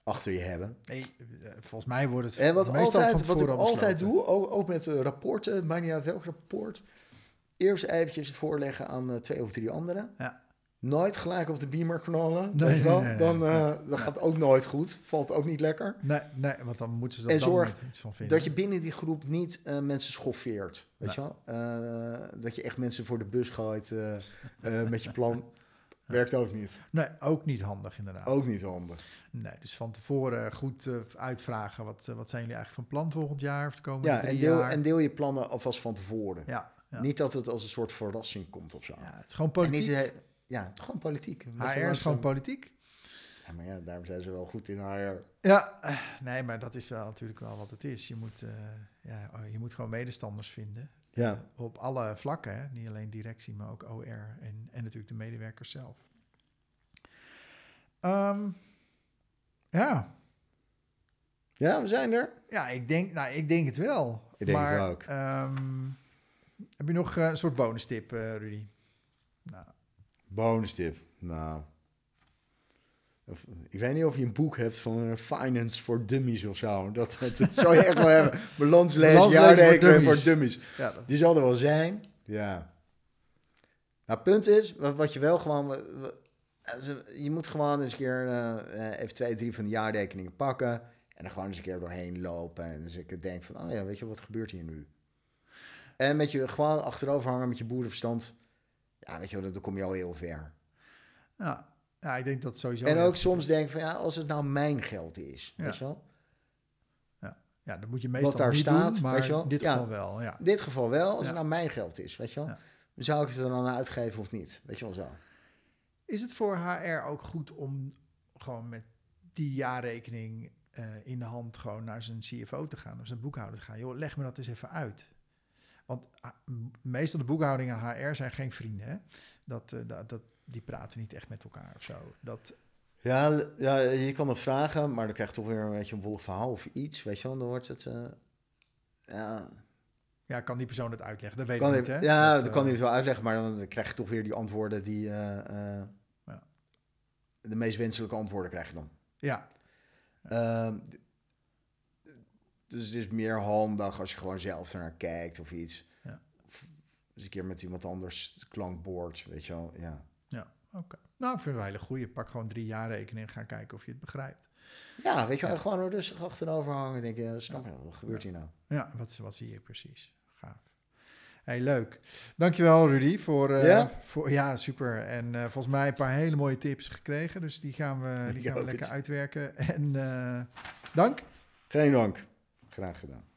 achter je hebben. Nee, eh, volgens mij wordt het En wat, meestal van altijd, wat ik altijd besloten. doe, ook, ook met eh, rapporten, maakt niet uit welk rapport. Eerst eventjes voorleggen aan eh, twee of drie anderen. Ja. Nooit gelijk op de beamer knallen. Nee, weet je wel? nee, nee, dan eh, dan gaat ook nooit goed. Valt ook niet lekker. Nee, nee, want dan moeten ze er dan zorg iets van vinden. Dat je binnen die groep niet eh, mensen schoffeert. Weet je wel? Dat je echt mensen voor de bus gooit met je plan. Werkt ook niet. Nee, ook niet handig inderdaad. Ook niet handig. Nee, dus van tevoren goed uitvragen. Wat, wat zijn jullie eigenlijk van plan volgend jaar of de komende Ja, drie en deel, jaar? en deel je plannen alvast van tevoren. ja, ja. Niet dat het als een soort verrassing komt of zo. ja, het is gewoon En politiek. niet, eh, ja, gewoon politiek. HR is gewoon politiek. Ja, maar ja, daarom zijn ze wel goed in HR. Ja, eh, nee, maar dat is wel natuurlijk wel wat het is. Je moet, eh, ja, oh, je moet gewoon medestanders vinden. Ja. Op alle vlakken, hè? niet alleen directie, maar ook OR en, en natuurlijk de medewerkers zelf. Ehm, ja. Ja, we zijn er. ja, ik denk, nou, ik denk het wel. Ik denk maar, het ook. ehm, heb je nog eh, een soort bonus tip, eh, Rudy? Nou, Bonus tip. Nou. Of- Ik weet niet of je een boek hebt van eh, Finance for Dummies of zo. Dat, dat zou je echt wel hebben. Balanslezen, Balanslezen voor jaarrekening voor dummies. ja, dat, Die zal er wel zijn. Ja. Nou, punt is, wat, wat je wel gewoon... Je moet gewoon eens een keer even twee, drie van de jaarrekeningen pakken. En er gewoon eens een keer doorheen lopen. En dus ik denk van, oh ja, weet je, wat gebeurt hier nu? En met je gewoon achterover hangen met je boerenverstand. Ja, weet je wel, dan kom je al heel ver. ja, ja, ik denk dat sowieso... en ook soms is. denk van, ja, als het nou mijn geld is. Ja. Weet je wel? Ja, dat moet je meestal daar niet staat, doen, maar weet je wel? in dit Ja. geval wel, ja. In dit geval wel, als Ja. het nou mijn geld is. Weet je wel? Ja. Dan zou ik het er dan uitgeven of niet. Weet je wel zo. Is het voor HR ook goed om gewoon met die jaarrekening eh, in de hand gewoon naar zijn CFO te gaan, of zijn boekhouder te gaan? Joh, leg me dat eens even uit. Want ah, meestal de boekhouding en HR zijn geen vrienden, hè? Dat, eh, dat, dat, die praten niet echt met elkaar of zo. Dat, Ja, ja, je kan het vragen, maar dan krijg je toch weer een beetje een wollig verhaal of iets. Weet je wel, dan wordt het... eh, ja, ja, kan die persoon het uitleggen? Dat weet kan ik niet, hè? ja dat, Dat, kan eh, hij het wel uitleggen, maar dan krijg je toch weer die antwoorden die... eh, Ja. De meest wenselijke antwoorden krijg je dan. Ja, Ehm, dus het is meer handig als je gewoon zelf ernaar kijkt of iets. Ja. Of eens een keer met iemand anders klankbord, weet je wel. Ja, ja, oké. Nou, ik vind het wel een hele goeie. Pak gewoon drie jaarrekeningen en ga kijken of je het begrijpt. ja weet je wel, gewoon er rustig achterover hangen. Denk je, snap je, wat gebeurt hier nou? Ja, wat, wat zie je precies? Gaaf. Hey, leuk. Dankjewel Rudy voor, eh, Ja? voor ja, super. En eh, volgens mij een paar hele mooie tips gekregen, dus die gaan we, die Ja, gaan we lekker uitwerken. En eh, dank. Geen dank. Graag gedaan.